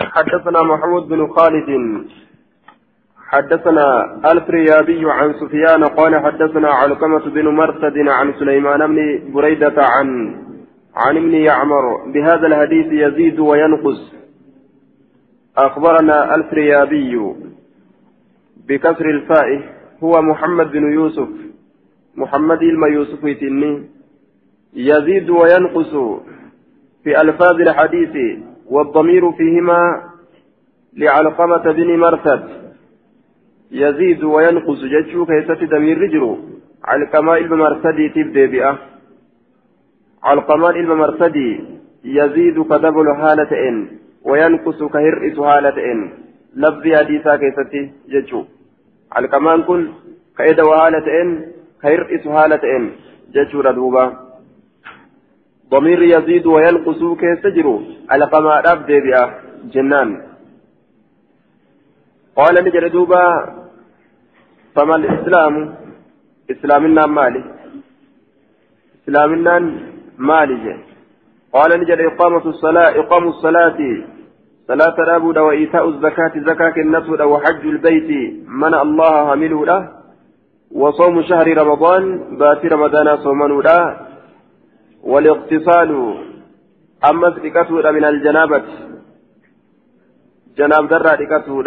حدثنا محمود بن خالد. حدثنا الفريابي عن سفيان قال حدثنا علقمة بن مرثد عن سليمان بن بريدة عن عن ابن يعمر. بهذا الحديث يزيد وينقص. أخبرنا الفريابي بكسر الفاء. هو محمد بن يوسف. محمد الما يوسف يتني. يزيد وينقص. في ألفاظ الحديث والضمير فيهما لعلقمة بن مرثد. يزيد وينقص جتشو كيست دمير رجل علقماء المرثدي تبدي بأه علقماء المرثدي يزيد كدبل هالة إن وينقص كهرئس هالة إن. لفظي حديثا كيست جتشو علقمان كن كإذا وهالة إن كهرئس هالة إن. جتشو ردوبا ضمير يزيد وينقص كيسجر علقما أبدي بأه جنان. قال نجر دوبا. فما الإسلام؟ إسلامنا مالي. إسلامنا مالي قال نجر إقامة الصلاة إقام الصلاة. صلاة الأبود وإيتاء الزكاة زكاة النسود وحج البيت. من الله حمله له وصوم شهر رمضان بات رمضان صومن له والاغتسال أما سرقته من الجنابة. جناب درة رقته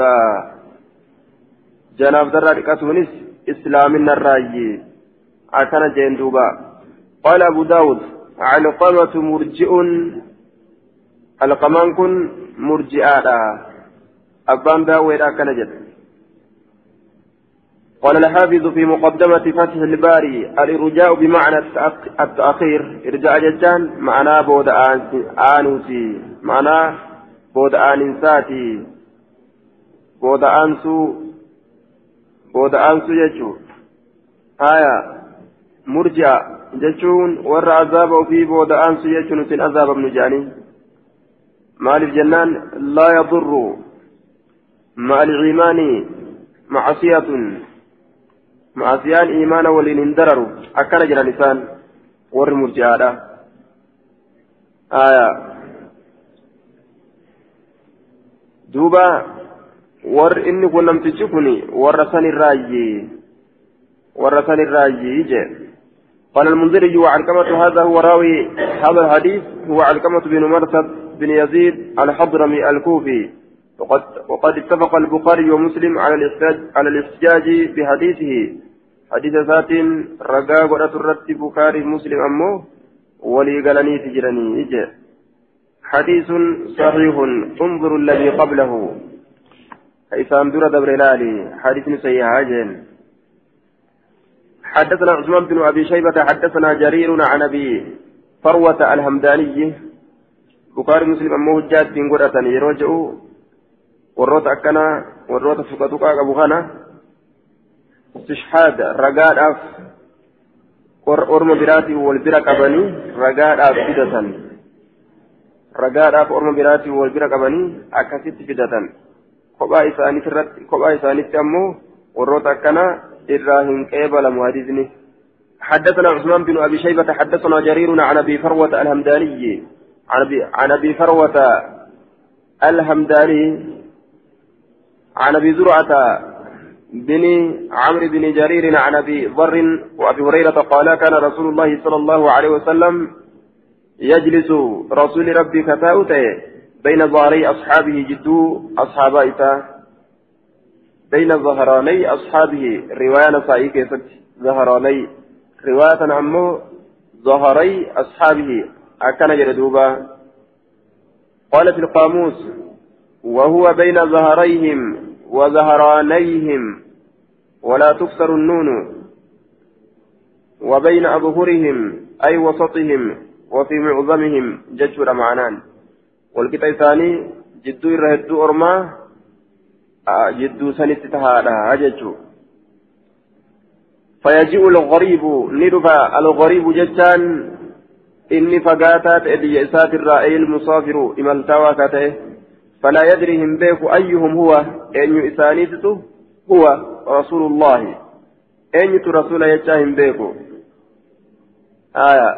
جناب درة رقته إسلامنا الرأي أكن جندوبا قال أبو داود علقمة مرجئ القمان كن مرجئة أبان داود أكن جد. قال الحافظ في مقدمة فتح الباري الإرجاء بمعنى التأخير. إرجاء ججان معناه بود آنوتي. معناه بود آنساتي بود آنسو بود آنسو يجو آية مرجع جتشون ور عذاب وفي بود آنسو يجو نتن عذاب ابن جاني مال الجنان لا يضر مع الإيمان معصية. معصيان إيمان ولين اندرر أكن جرى لسان ور مرجعة آية دوبا ور إني كن لم تجكني ور سن الراجي ور سن الراجي جي قال المنذري وعلقمة هذا هو راوي هذا الحديث هو علقمة بن مرثد بن يزيد الحضرمي الكوفي وقد وقد اتفق البخاري ومسلم على الاحتجاج على الاحتجاج بحديثه. حديث ذات رقا قرأت الرد بخاري مسلم أمه ولي قالني تجرني إجا. حديث صحيح انظر الذي قبله. إسام دور دبر لالي حديث سيئة جن حدثنا عثمان بن أبي شيبة حدثنا جرير عن أبي فروة الهمداني. بخاري مسلم أمه جاد بن قرأة يرجعوا warroota akkana warroota fuqatuqaa qabu kana istishhaada ragaadhaaf orma biraatiin wal bira qabanii ragaadhaaf fidatan ragaadhaaf orma biraatiin wal bira qabanii akkasitti fidatan kophaa isaaniitti irratti kophaa isaaniitti ammoo warroota akkana irraa hin qeebalamu hadiisni حدثنا عثمان بن ابي شيبه حدثنا جرير عن ابي فروه الهمداني عن ابي فروه الهمداني عن أبي زرعة بن عمرو بن جرير عن أبي ذر وأبي هريرة قال كان رسول الله صلى الله عليه وسلم يجلس رسول ربي كتاوته بين ظهري أصحابه جدو اصحاب بين ظهراني أصحابه رواية نسائي كيست ظهراني رواية عمو ظهري أصحابه. أكن جردوبا قال في القاموس وهو بين ظهريهم وظهرانيهم ولا تكسر النون وبين أظهرهم أي وسطهم وفي معظمهم ججر معنان. والكتاب الثاني جدو الرهدو أرما جدو سنت تهادا ججو فيجيء الغريب ندفع الغريب جتان إني فقاتات إليسات الرأي المسافر إمالتاوى كاته. فلا يدري هم بيك أيهم هو. أن يسانيته هو رسول الله أن رسول يجاهم بيك. آية.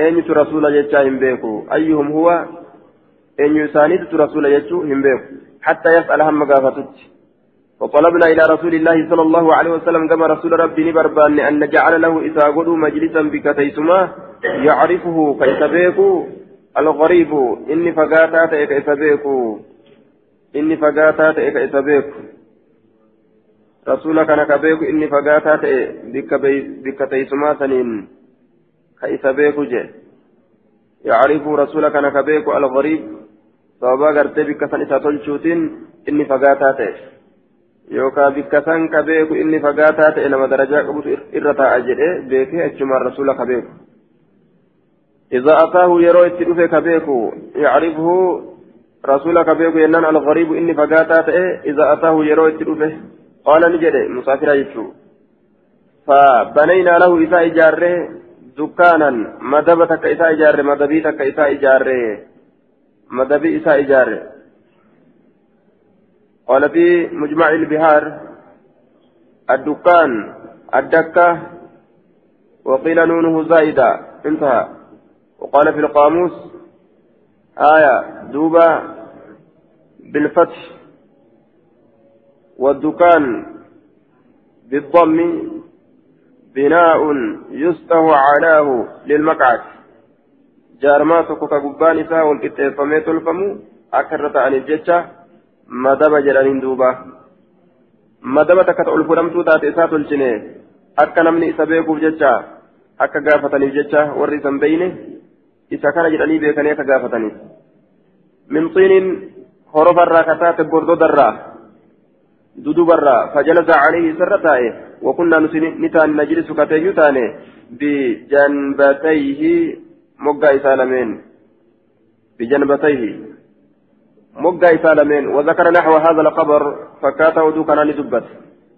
أن رسول يجاهم بيك. أيهم هو. أن يسانيته رسول يجاهم بيك. حتى يسأل هم قافتت فطلبنا إلى رسول الله صلى الله عليه وسلم كما رسول ربي نبربان أن نجعل له قدوا مجلسا بكتيسما يعرفه كيف بيكو الغريب إني فقاتا كيف بيكو إني فقاتا كيف بيكو رسول كان كبيكو إني فقاتا بكتيسما سنين كيف بيكو جي يعرف رسول كان كبيكو الغريب sababa gartee bikka san isa tolchuutiin inni fagaataa ta'e yookaan bikka san ka beeku inni fagaataa ta'e nama darajaa qabutu irra taa'a jedhee beekee achumaan rasuula ka beeku إذا أتاه يرو اتلوف كبيك يعرفه رسول كبيك ينان الغريب إني فقاتات إذا أتاه يرو اتلوف قال نجد مسافر يجو. فبنينا له إذا إجارة دكانا مدبتك إذا إجارة مدبيتك إذا إجارة. مدبي إساء إجارة. قال في مجمع البهار الدكان الدكة وقيل نونه زائدة. انتهى. وقال في القاموس آية دوبة بالفتح والدكان بالضم بناء يسته علاه للمقعد jaarmaa tokko ka gubbaan isaa wal qixxeeffamee tolfamu akka irra ta'aniif jecha madaba jedhaniin duuba madaba takka ol fudhamtuu taate isaa tolchine akka namni isa beekuuf jecha isa kana jedhanii beekanii akka gaafataniif min xiiniin horofarraa kataate bordodarraa dudubarraa fajalasa calayhi isarra taa'e وكنا نتان نجلس كتيو تاني بجنبتيه moggaa isaa lameen بجنبتيه moggaa isaa lameen وذكر نحو هذا الخبر فكاته ودو كان ندبت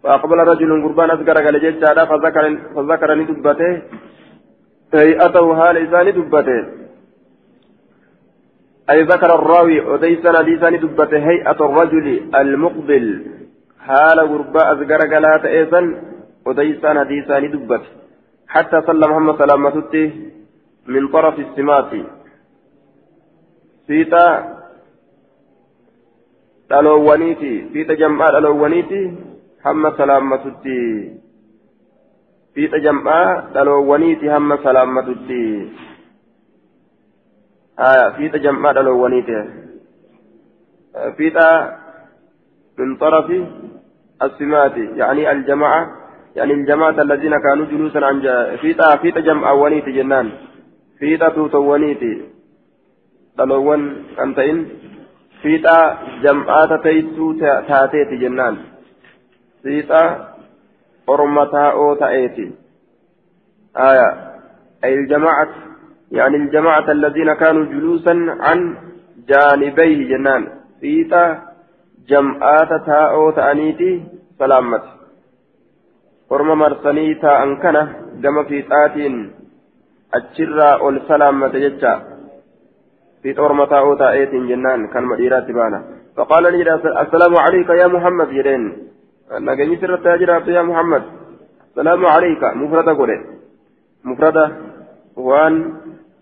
فأقبل رجل قربان أذكر قال جيتشارا فذكر فذكر ندبته هيئته حال إساني دبته أي ذكر الراوي وديسنا ديساني دبته هيئة الرجل المقبل. حال قرباء أذكر قال إيسان وديسنا ديساني دبته حتى صلى محمد سلامته من طرف السمات فيتا دلوانيتي فيتا جمع دلوانيتي هم سلامتتي فيتا جمع دلوانيتي هم سلامتتي آية فيتا جمع دلوانيتي فيتا من طرف السمات يعني الجماعة يعني الجماعة الذين كانوا جلوسا عن فيتا فيتا جمع ونيتي جنان. tuutawwaniiti dhaloowwan kan ta'in fiixa jam'aata teessuu taateeti jennaan fiixa orma taa'oo ta'eeti آية. أي الجماعة يعني الجماعة الذين كانوا جلوسا عن جانبيه جنان. فيتا جمعات تاءو تأنيتي سلامت. ورم مرسني تاء أنكنة جم في تاتين achirraa ol salaammate jecha في طور متاعوتا ايتين جنان كان مديرات بانا. فقال نجد السلام عليك يا محمد يرين نجني سرت يا محمد. السلام عليك. مفردة قولي. مفردة. وان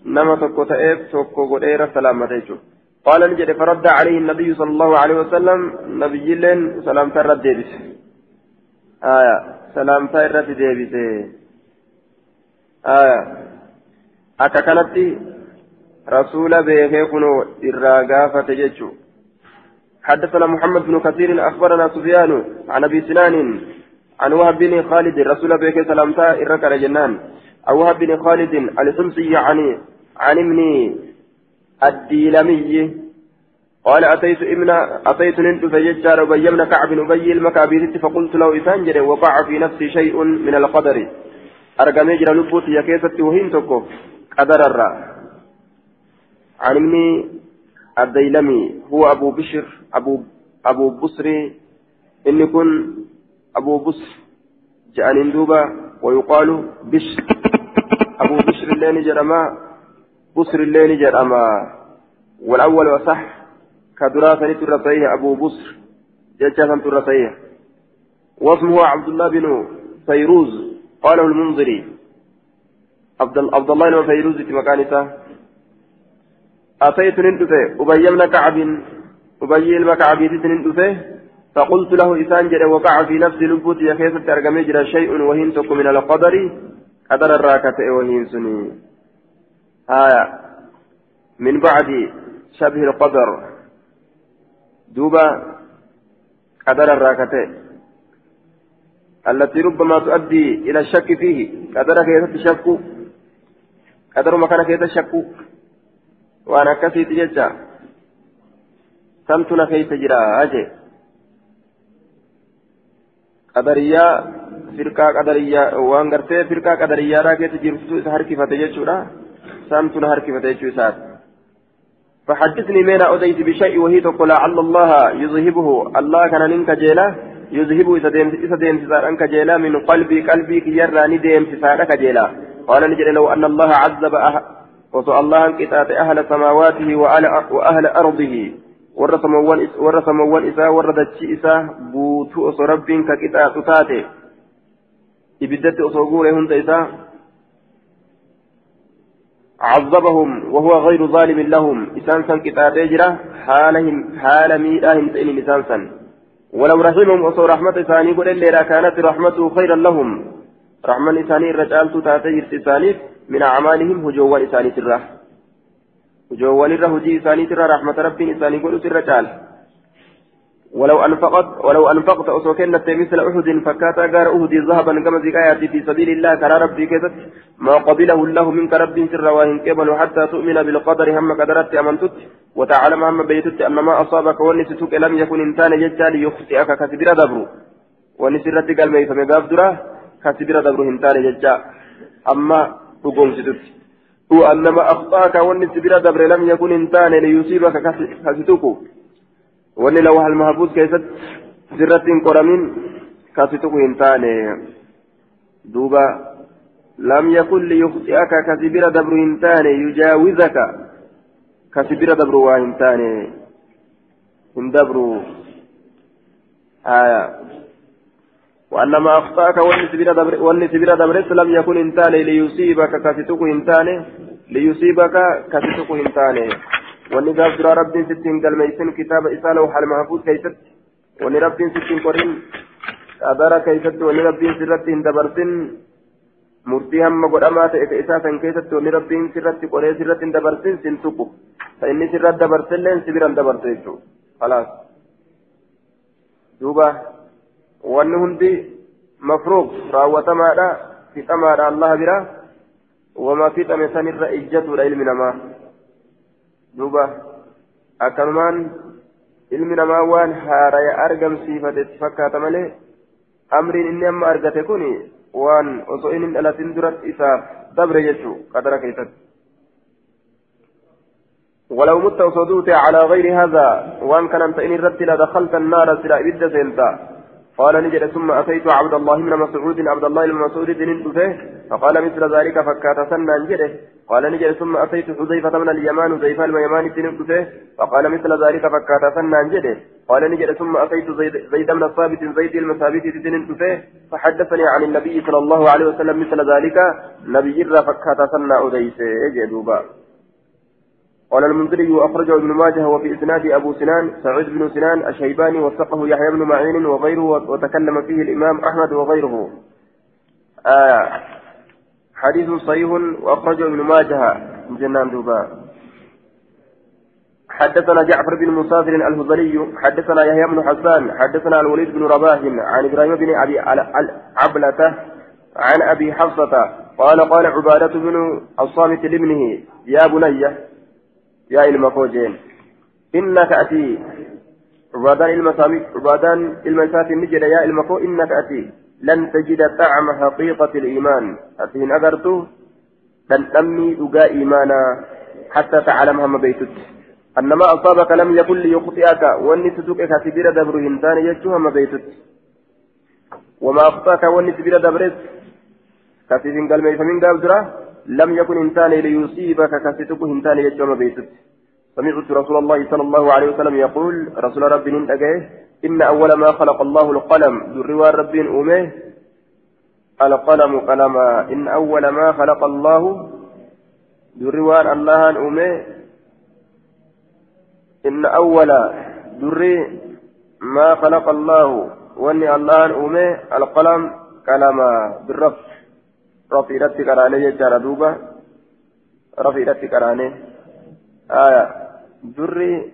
نما تكو تأيب تكو قولي سلامة قال نجد فرد عليه النبي صلى الله عليه وسلم نبي لين سلام ترد ديبس آية سلام ترد ديبس آية akka kanatti رسول بيغي كنو إراغافة جيتشو حدثنا محمد بن كثير أخبرنا سفيان عن أبي سنان عن وهب بن خالد رسول بيغي سلامتا إركا جنان أو وهب بن خالد الحمصي عن عن ابن الديلمي قال أتيت ابن أتيت ننت فججار أبي بن كعب أبي المكابيت فقلت له إسانجر وقع في نفسي شيء من القدر. أرقمي جرى لبوت يا كيست وهين قدر الرّ عن ابن الديلمي هو أبو بشر أبو أبو بصري إن يكون أبو بصر جاء دوبا ويقال بشر أبو بشر اللين جرما بصر اللين جرما والأول وصح كدراسة ترسيه أبو بصر جاء ترسيه واسمه عبد الله بن فيروز قاله المنذري عبد الله بن فيروز في مكانته أتيت نندفه أبي بن كعب أبي المكعب تتنين دفه فقلت له إسان جل وقع في نفس لبوت يا كيف ترجم شيء وهين من القدر؟ قدر الراكة وهين سني آية. من بعد شبه القدر. دوبا قدر الراكة التي ربما تؤدي إلى الشك فيه. قدر كيف تشك؟ قدر مكان كيف تشك؟ وأنا سمتنا كيف تجرى؟ أجي. firqaa qadariyaadhaa keessa jirtu isa harkifate jechuu isaati. فحدثني مين أوديت بشيء وهي تقول لعل الله يذهبه الله كان ننك جيلا يذهب إذا ديم أنك جيلا من قلبي قلبي كيراني ديم سارك جيلا قال نجد لو أن الله عذب أه وسأل الله أنك أهل سماواته وأهل أرضه warra samawwan isaa warra dachii isaa guutuu osoo rabbiin ka qixaaxu taate. Ibiddatti osoo guure hunda isaa عذبهم وهو غير ظالم لهم. إسان سن كتاب يجرى حالهم حال ميئاهم تئن إسان سن ولو رحمهم وصو رحمة إساني قل إلا كانت رحمته خيرا لهم. رحمة إساني الرجال تاتي إساني من أعمالهم هجوا إساني سره وجوان الره هجي إساني ترى رحمة ربي إساني قل تعال ولو أنفقت ولو أنفقت أسوكنت مثل أحد فكاتا غار أهدي ذهبا كما زكايات في سبيل الله كرى ربي كتت ما قبله الله منك رب سر واهن قبل حتى تؤمن بالقدر هم قدرت أمنتت وتعلم هم بيتت أن ما أصابك ونسيتك لم يكن إنسان ججال يخطئك كسبير دبر. ونسرت قال ما يفهم درا كسبير دبر إنسان ججال أما تقوم ستت هو أنما أخطأك وأن سبيل دبر لم يكن إنسان ليصيبك كاسيتوكو وأن لو المحفوظ كيست سرة قرمين كاسيتوكو إنسان دوبا لم يكن ليخطئك كسبيل دبر إنسان يجاوزك كسبيل دبر وإنسان إن دبر آية وأنما أخطأك والنسبيل دبرت لم يكن إنسان ليصيبك كفتك إنسان ليصيبك كفتك وأن قال جرى رب ستين قال ميسن كتاب إسالة وحال محفوظ كيست وأن رب ستين قرين أدار كيست وأن رب سرتين دبرتين ka isaa san keessatti wanni rabbiin sirratti qoree sirratti hin dabarsin sin tuqu ta inni sirratti dabarsilleen si biran dabarse jechuudha khalaas duuba wanni hundi mafruuq raawwatamaadha fixamaadha allaha bira wama fixame sanirra ijjatuudha ilmi namaa duuba akkanumaan ilmi namaa waan haaraya argamsiifatetti fakkaata malee amriin inni amma argate kun waan osoo inni dhalatin duratti isaaf dabre jechuu qadara keessatti ولو مت وصدوت على غير هذا وان كان انت ان ردت لدخلت النار سلا ابد سنتا قال نجد ثم أتيت عبد الله بن مسعود عبد الله بن مسعود ننتفه فقال مثل ذلك فكات سنة نجده. قال نجد ثم أتيت حذيفة من اليمان حذيفة اليمان ننتفه فقال مثل ذلك فكات سنة نجده. قال نجد ثم أتيت زيد, بن الثابت زيد المثابت ننتفه فحدثني عن النبي صلى الله عليه وسلم مثل ذلك. نبي فكات سنة أديسه يجدوبا قال المنذري أخرجه ابن ماجه وفي إسناد أبو سنان سعيد بن سنان الشيباني وثقه يحيى بن معين وغيره وتكلم فيه الإمام أحمد وغيره. آه حديث صحيح وأخرجه ابن ماجه. جنان دوبا. حدثنا جعفر بن مسافر الهذلي حدثنا يحيى بن حسان حدثنا الوليد بن رباح عن إبراهيم بن أبي عبلة عن أبي حفصة قال قال عبادة بن الصامت لابنه يا بني يا المفوجين إنك أتي. عبادان المسامي عبادان المسافي نجد. يا المفو إنك أتي. لن تجد طعم حقيقة الإيمان. أتين أغرتو لن تمي أقا إيمانا. حتى تعلمها ما بيتت أن ما أصابك لم يكن ليخطئك. وأني تسوقك كبيرة دبر هنتان يجوها ما بيتت وما أخطأك وأني كبيرة دبرت كثير قال ما يفهمين لم يكن إنسان ليصيبك كستك إنسان يجمع بيتك. سمعت رسول الله صلى الله عليه وسلم يقول رسول ربي ننتقه إن أول ما خلق الله القلم ذروا ربي أمه القلم قلما إن أول ما خلق الله ذروا الله أمه إن أول دري ما خلق الله واني الله أمي القلم كلما بالرفع رتك على يجار دوبا رتك على آية. دري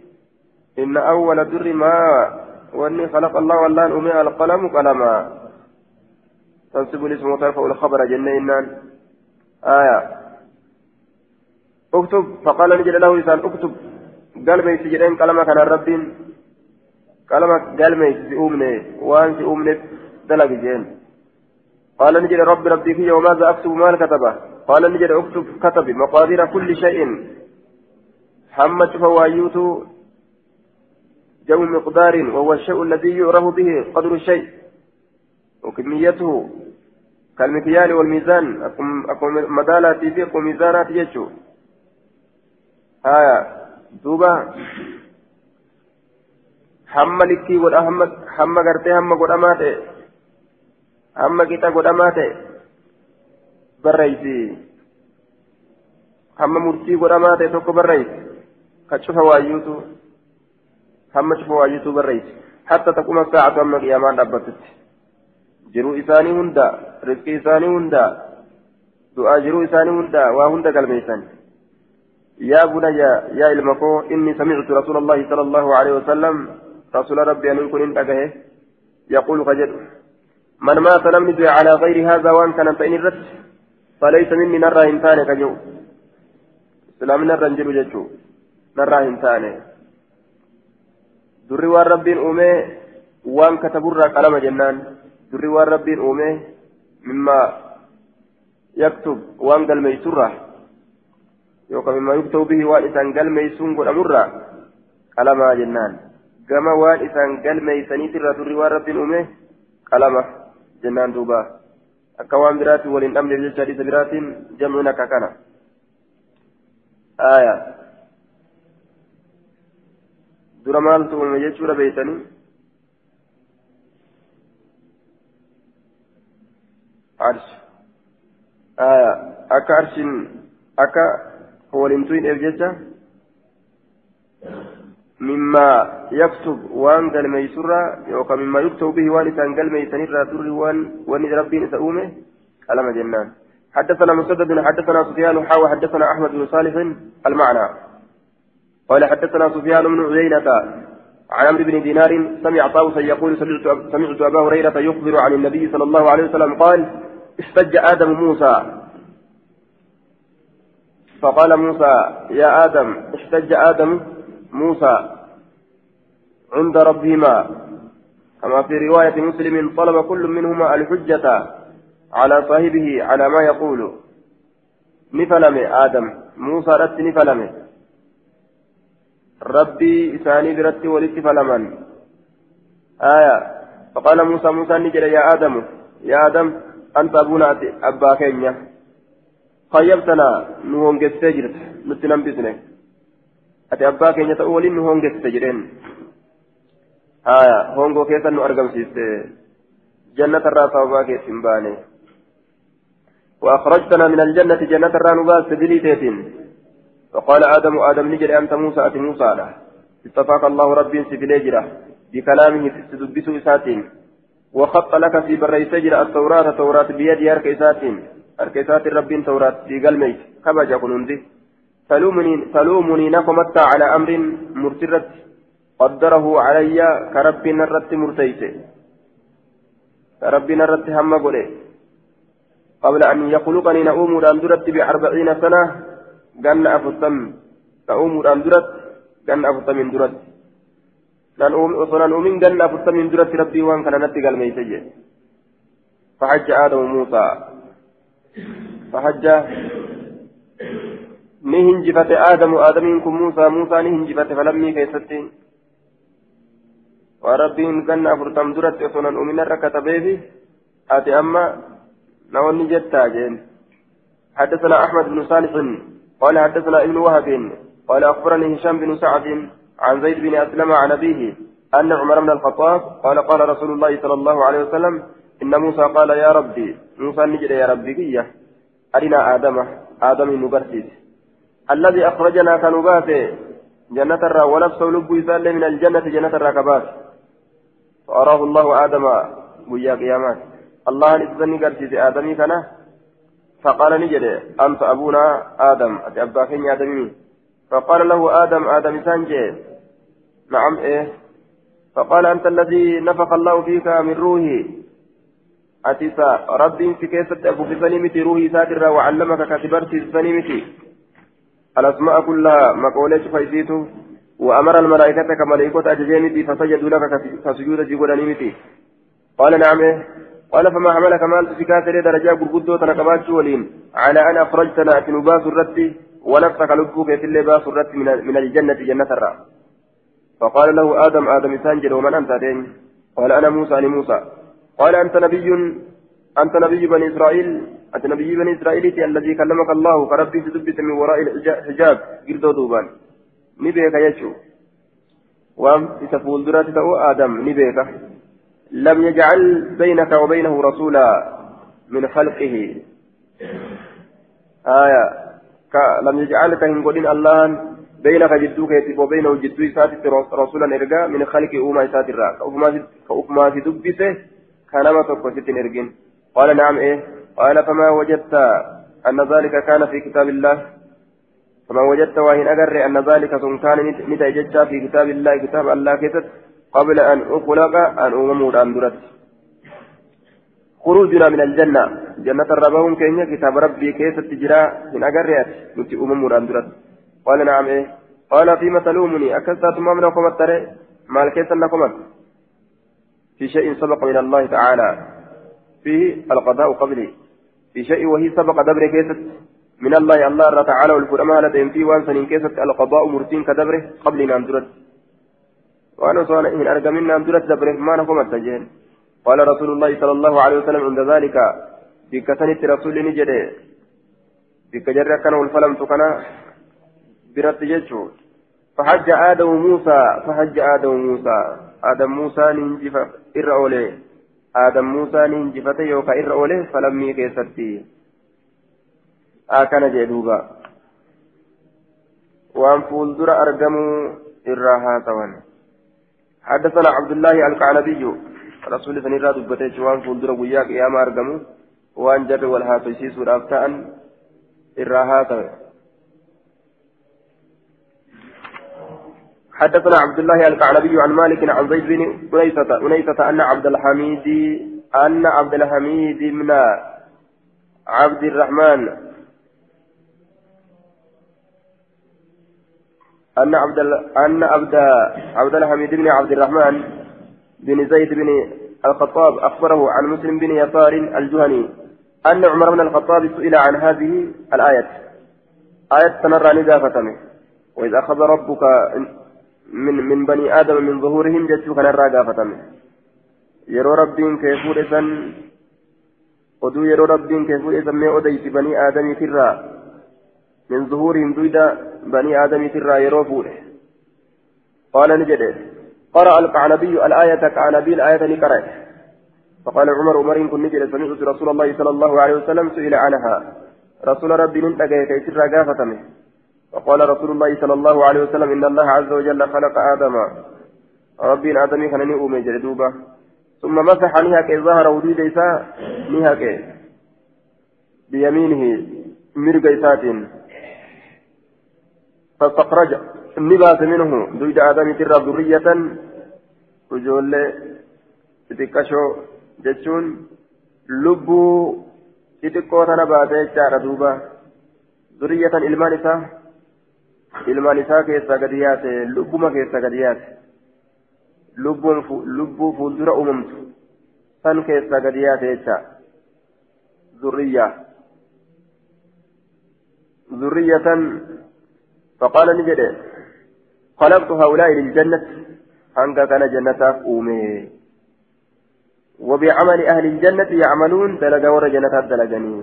إن أول دري ما وأني خلق الله والله أمي القلم كلما تنسب الاسم وترفع الخبر جنة آية. اكتب. فقال نجد له إنسان اكتب. قال ما يسجدين كلمة كان الرب كلمة قال ما يسجدين وان سيؤمن دلق جين. قال نجد رب ربي فيه وماذا أكتب ما كتبه. قال نجد أكتب كتب مقادير كل شيء. حمد فوايوت جو مقدار وهو الشيء الذي يعرف به قدر الشيء. وكميته كالمكيال والميزان. أكون مدالة في ميزانات يجو. آية. دوبا hamma likkii godha hamma hamma gartee hamma hamma qixa godhamaa ta'e barreeysi hamma murtii godhamaa ta'e tokko barreeysi ka cufa waayyuutu hamma cufa waayyuutu barreeysi hatta taquma saacatu hamma qiyaamaan dhaabbatutti jiruu isaanii hunda rizqii isaanii hunda du'aa jiruu isaanii hunda waa hunda galmeeysan يا بني يا المكو إني سمعت رسول الله صلى الله عليه وسلم رسول ربي أن يكون انتقه يقول قجد من مات لم ندعي على غير هذا وان كان فإن الرد فليس مني نرى إنسان كجو سلام نرى انجلو ججو نرى إنسان دري وان ربين أومي وان كتبر قلم جنان. دري وان ربين أومي مما يكتب وان قال ميسره yookaan mimmaa yuktabu bihi waan isaan galmeeysuun godhamurraa qalamaa jennaan gama waan isaan galmeeysaniitirraa turri waan rabbiin uume qalama jennaan duuba akka waan biraatiin waliin dhabneef jecha hadiisa biraatiin jam'uun akka kana aya dura maaltu uume jechuudha beeytanii arsh aya akka arshin akka ولمتوين إرججة مما يكتب وان قال ميسرة يوكا مما يكتب به وان كان قال ميسنير تر وان وان ربي نسأومه كلام جنان حدثنا مسدد حدثنا سفيان حاوى حدثنا أحمد بن صالح المعنى. قال حدثنا سفيان بن عيينة عن عمرو بن دينار سمع طاووسا يقول سمعت أبا هريرة يخبر عن النبي صلى الله عليه وسلم قال استج آدم موسى. فقال موسى يا آدم احتج آدم. موسى عند ربهما. كما في رواية مسلم طلب كل منهما الحجة على صاحبه على ما يقول. نفلم آدم. موسى رت نفلم. ربي إساني برت ولت فلمن. آية. فقال موسى موسى نجل يا آدم. يا آدم أنت أبونا أبا كينيا. خيبتنا نهونجستي جرت. نتنم بسنه أتي أبا كين يتأولين نهونجستي جرين آية هونغو كيسا نو أرقم سيستي جنة الراس أبا كيسين باني وأخرجتنا من الجنة جنة الرانوباس سبيليتين فقال آدم آدم نجري أنت موسى أتي موسى له اتفاق الله ربي سبيليجرة بكلامه تدبس إساتين وخط لك في بري سجر التوراة توراة بيد يرك إساتين أركيسات ربين توراة في قلمي كبجا كنوندي تلومني نقمت على أمر مرترت قدره علي كرب نرت مرتيت. كرب نرت هم قولي. قبل أن يخلقني نؤوم الأندرت بأربعين سنة قن أفتم نؤوم الأندرت قن أفتم من درت. نؤوم قن أفتم من درت ربي وان كان نتي قلمي سجي فحج آدم موسى فحج نهنجفت آدم آدمين كن موسى موسى نهنجفت فلمي كيستين وربين كان أفرتم درت أصلا أمين الركة بيبي أتي أما نوني جتا جين حدثنا أحمد بن صالح قال حدثنا ابن وهب قال أخبرني هشام بن سعد عن زيد بن أسلم عن أبيه أن عمر بن الخطاب قال قال رسول الله صلى الله عليه وسلم إن موسى قال يا ربي موسى نجد يا ربي أرنا آدم آدم نبرسيس الذي أخرجنا كنباته جنة الرا ونفسه لب يسال من الجنة جنة الرا كباس فأراه الله آدم ويا قيامات الله نزلني قرشي آدمي كان. فقال نجد أنت أبونا آدم. أتي أبا كين آدمي. فقال له آدم آدم سانجي. نعم إيه. فقال أنت الذي نفخ الله فيك من روحي. أتيسا ربي في كيسة أبو في سنيمتي روحي ساترا وعلمك كتبرتي سنيمتي الأسماء كلها مقولة فايزيته وأمر الملائكة كملائكة أججيمتي فسجدوا لك كسجود جيبولانيمتي قال نعم. قال فما حملك مال تسكات لي درجة قرقدو تنقبات ولين. على أن أخرجتنا في نباس الرد ونفسك لبوك في اللباس الرد من الجنة جنة الرّ فقال له آدم آدم سانجل ومن أنت قال أنا موسى أنا موسى. قال أنت نبي؟ أنت نبي بني إسرائيل أنت نبي بني إسرائيل الذي كلمك الله فربي تثبت من وراء الحجاب قردو دوبان. نبيك يشو وام تفول درات آدم نبيك لم يجعل بينك وبينه رسولا من خلقه. آية. لم يجعلك من قولين الله بينك جدو كيتب وبينه جدو إساتي رسولا إرقا من خلق أوما الرا. كأوما في دبسه كان ما تقصد إرقين. قال نعم إيه؟ قال فما وجدت أن ذلك كان في كتاب الله. فما وجدت وإن أقر أن ذلك كان نتججى في كتاب الله كتاب الله كتب قبل أن أخلق أن أممود أن درت خروجنا من الجنة. جنة الربهم كينيا كتاب ربي كيف تجرى من أقريات نتي أممود أن درت قال نعم إيه؟ قال فيما تلومني أكلت تمام لكم الترى مال كيس لكم في شيء سبق من الله تعالى. فيه القضاء قبلي. في شيء وهي سبق دبر كيست من الله الله تعالى والفرما لديهم في وأن سنين كيست القضاء مرتين كدبره قبل نام درت. وأنا صانع من ارجمين نام درت دبره ما نقوم التجين قال رسول الله صلى الله عليه وسلم عند ذلك في كسنة رسول نجده في كجر كان والفلم تكنا برت جيتشو. فحج آدم موسى فحج آدم موسى. آدم موسى ننجف إرأولي آدم موسى ننجفت يوكا إرأولي فلمي كيستي آكن جدوبا وأن فولدر أرجموا إراها توان حدثنا عبد الله الكعنبي رسول سنيرا دبتي وأن فولدر وياك يا ما أرجموا جر والهاتيسي سورة إراها توان حدثنا عبد الله الكعنبي عن مالك عن زيد بن أنيسة أنيسة أن عبد الحميد أن عبد الحميد بن عبد الرحمن أن عبد أن عبد عبد الحميد بن عبد الرحمن بن زيد بن الخطاب أخبره عن مسلم بن يسار الجهني أن عمر بن الخطاب سئل عن هذه الآية. آية تنرى نزافتمه وإذا أخذ ربك من من بني آدم من ظهورهم جتشو كان الراقافة يرو ربين كيفور إسان ربين كيفور إسان مي أديت بني آدم ترى من ظهورهم دويدا بني آدم ترى يرو فوره قال نجد قرأ القعنبي الآية كعنبي الآية نقرأ فقال عمر عمر كن نجد سمعت رسول الله صلى الله عليه وسلم سئل عنها رسول ربي ننتقى كيف راقافة وقال رسول الله صلى الله عليه وسلم إن الله عز وجل خلق آدم. ربي آدم كان نؤمن جلدوبة. ثم مسح نهك ظهر وجود إساء نهك بيمينه مرق إسات فاستخرج. النبات منه. دويد آدم ترى ذرية. وجول تتكشو جتشون. لبو تتكو تنبات جار دوبة. ذرية إلمان إساء ilmaan isaa keessaa gadi yaate lubbuma keessaa gadi yaate lubbuu fuuldura uumamtu san keessaa gadi yaate jecha zurriyaa zurriyatan faqaala ni jedhe خلقت هؤلاء للجنة هنگا كان جنة أومي وبعمل أهل الجنة يعملون دلقا ور جنة دلقني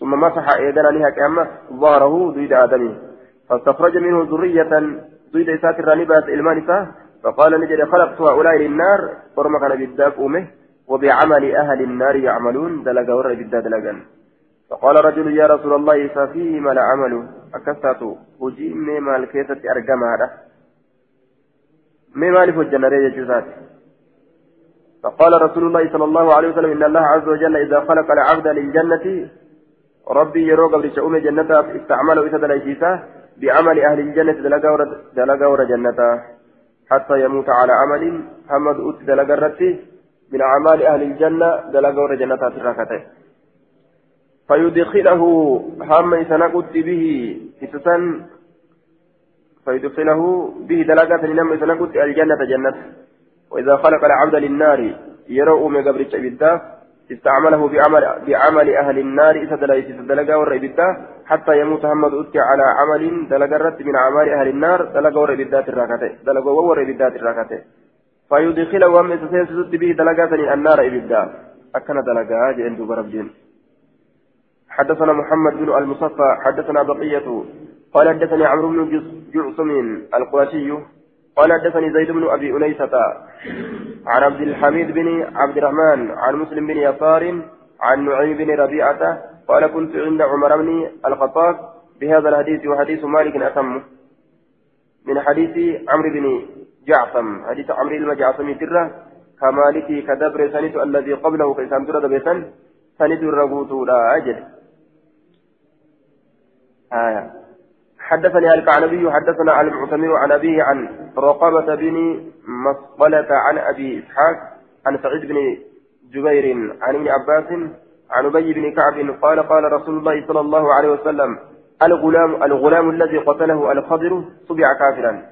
ثم مسح إيدنا لها كأمة ظهره ضد آدمي فاستخرج منه ذرية ضد إسات الرانبات إلمان فقال نجد خلقت هؤلاء للنار ورمى كان بالداك أمه وبعمل أهل النار يعملون دلق ور بالداد دلقا. فقال رجل يا رسول الله ففيما لا عمل أكثت وجيني ما الكيسة أرقم هذا؟ ما مالف الجنة يجوزات فقال رسول الله صلى الله عليه وسلم إن الله عز وجل إذا خلق العبد للجنة ربي يروق بشؤون جنة استعمله إذا دليسيسه بعمل أهل الجنة دلقا ور جنة حتى يموت على عمل محمد أوت دلقا رتي من أعمال أهل الجنة دلقا ور جنة تراكته فيدخله هم إسنقت به إسسن فيدخله به دلقة لنم إسنقت الجنة جنة. وإذا خلق العبد للنار يروا من قبر الشبيدة استعمله بعمل بعمل أهل النار إذا والرئبدة حتى يموت محمد أتي على عمل دلقا من أعمال أهل النار دلقا والرئبدات الراكته دلقا والرئبدات الراكته فيدخله وهم يتسيسد به دلقا النار إبدا أكن دلقا جئن دوب ربجين حدثنا محمد بن المصفى حدثنا بقية قال حدثني عمرو بن جعصم القرشي قال حدثني زيد بن أبي انيسة عن عبد الحميد بن عبد الرحمن عن مسلم بن يسار عن نعيم بن ربيعة قال كنت عند عمر بن الخطاب بهذا الحديث وحديث مالك أتم من حديث عمرو بن جعفم حديث عمرو المجعفم تره كمالك كدبر سنت الذي قبله كيسان ترى بيسن سنت الرغوت لا أجل آية. حدثني الكعنبي حدثنا المعتمر عن أبيه عن رقبة بن مصقلة عن أبي إسحاق عن سعيد بن جبير عن ابن عباس عن أبي بن كعب قال قال رسول الله صلى الله عليه وسلم الغلام الغلام الذي قتله الخضر صبع كافرا.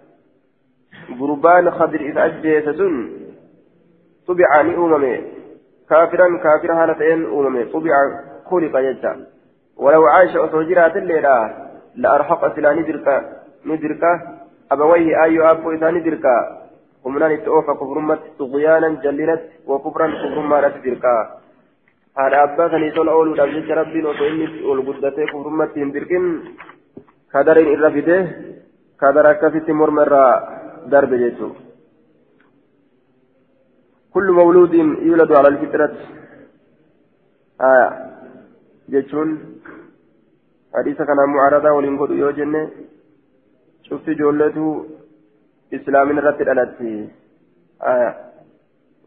قربان خضر إذا أجيت صبع أممي كافرا كافرا هالتين أممي صبع خلق يجا. ولو عاش أسوجرات الليلة. لأرحق سلا ندركا ندركا أبويه أيو أبو إذا ندركا ومنان التوفى كفرمت طغيانا جللت وكفرا كفرما لا تدركا هذا أبا كان يسول أول ودابجت ربي وطئني والقدتي كفرمت هندركين كدرين إرافته كدر أكفت مرمرا درب جيتو. كل مولود يولد على الفطرة. آية جيتون حديث كان معارضة ولنقول يوجن شفت جولته إسلامنا رتد ألتي آية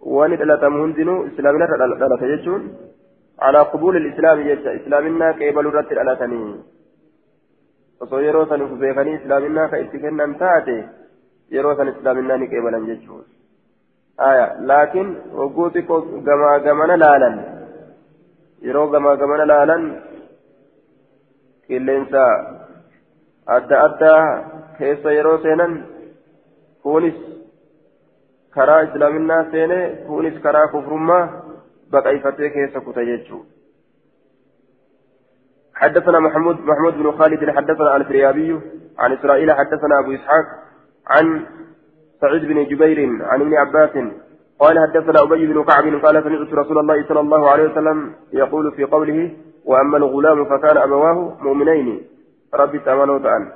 وان دلتم هندنو إسلامنا رتد ألتي على قبول الإسلام يجا إسلامنا كيبل رتد ألتني osoo yeroo san uf beekanii islaaminaa ka itti kennan taate yeroo san islaaminaa ni qeebalan jechuun laakiin hogguu xiqqoo gamaa gamana laalan yeroo gamaa gamana laalan qilleensa adda addaa keessa yeroo seenan kunis karaa islaaminaa seene kunis karaa kufrummaa baqayfatee keessa kuta jechuudha. حدثنا محمود محمود بن خالد حدثنا الفريابي عن إسرائيل حدثنا أبو إسحاق عن سعيد بن جبير عن ابن عباس قال حدثنا أبي بن كعب قال سمعت رسول الله صلى الله عليه وسلم يقول في قوله وأما الغلام فكان أبواه مؤمنين. ربي تأمنوا تعالى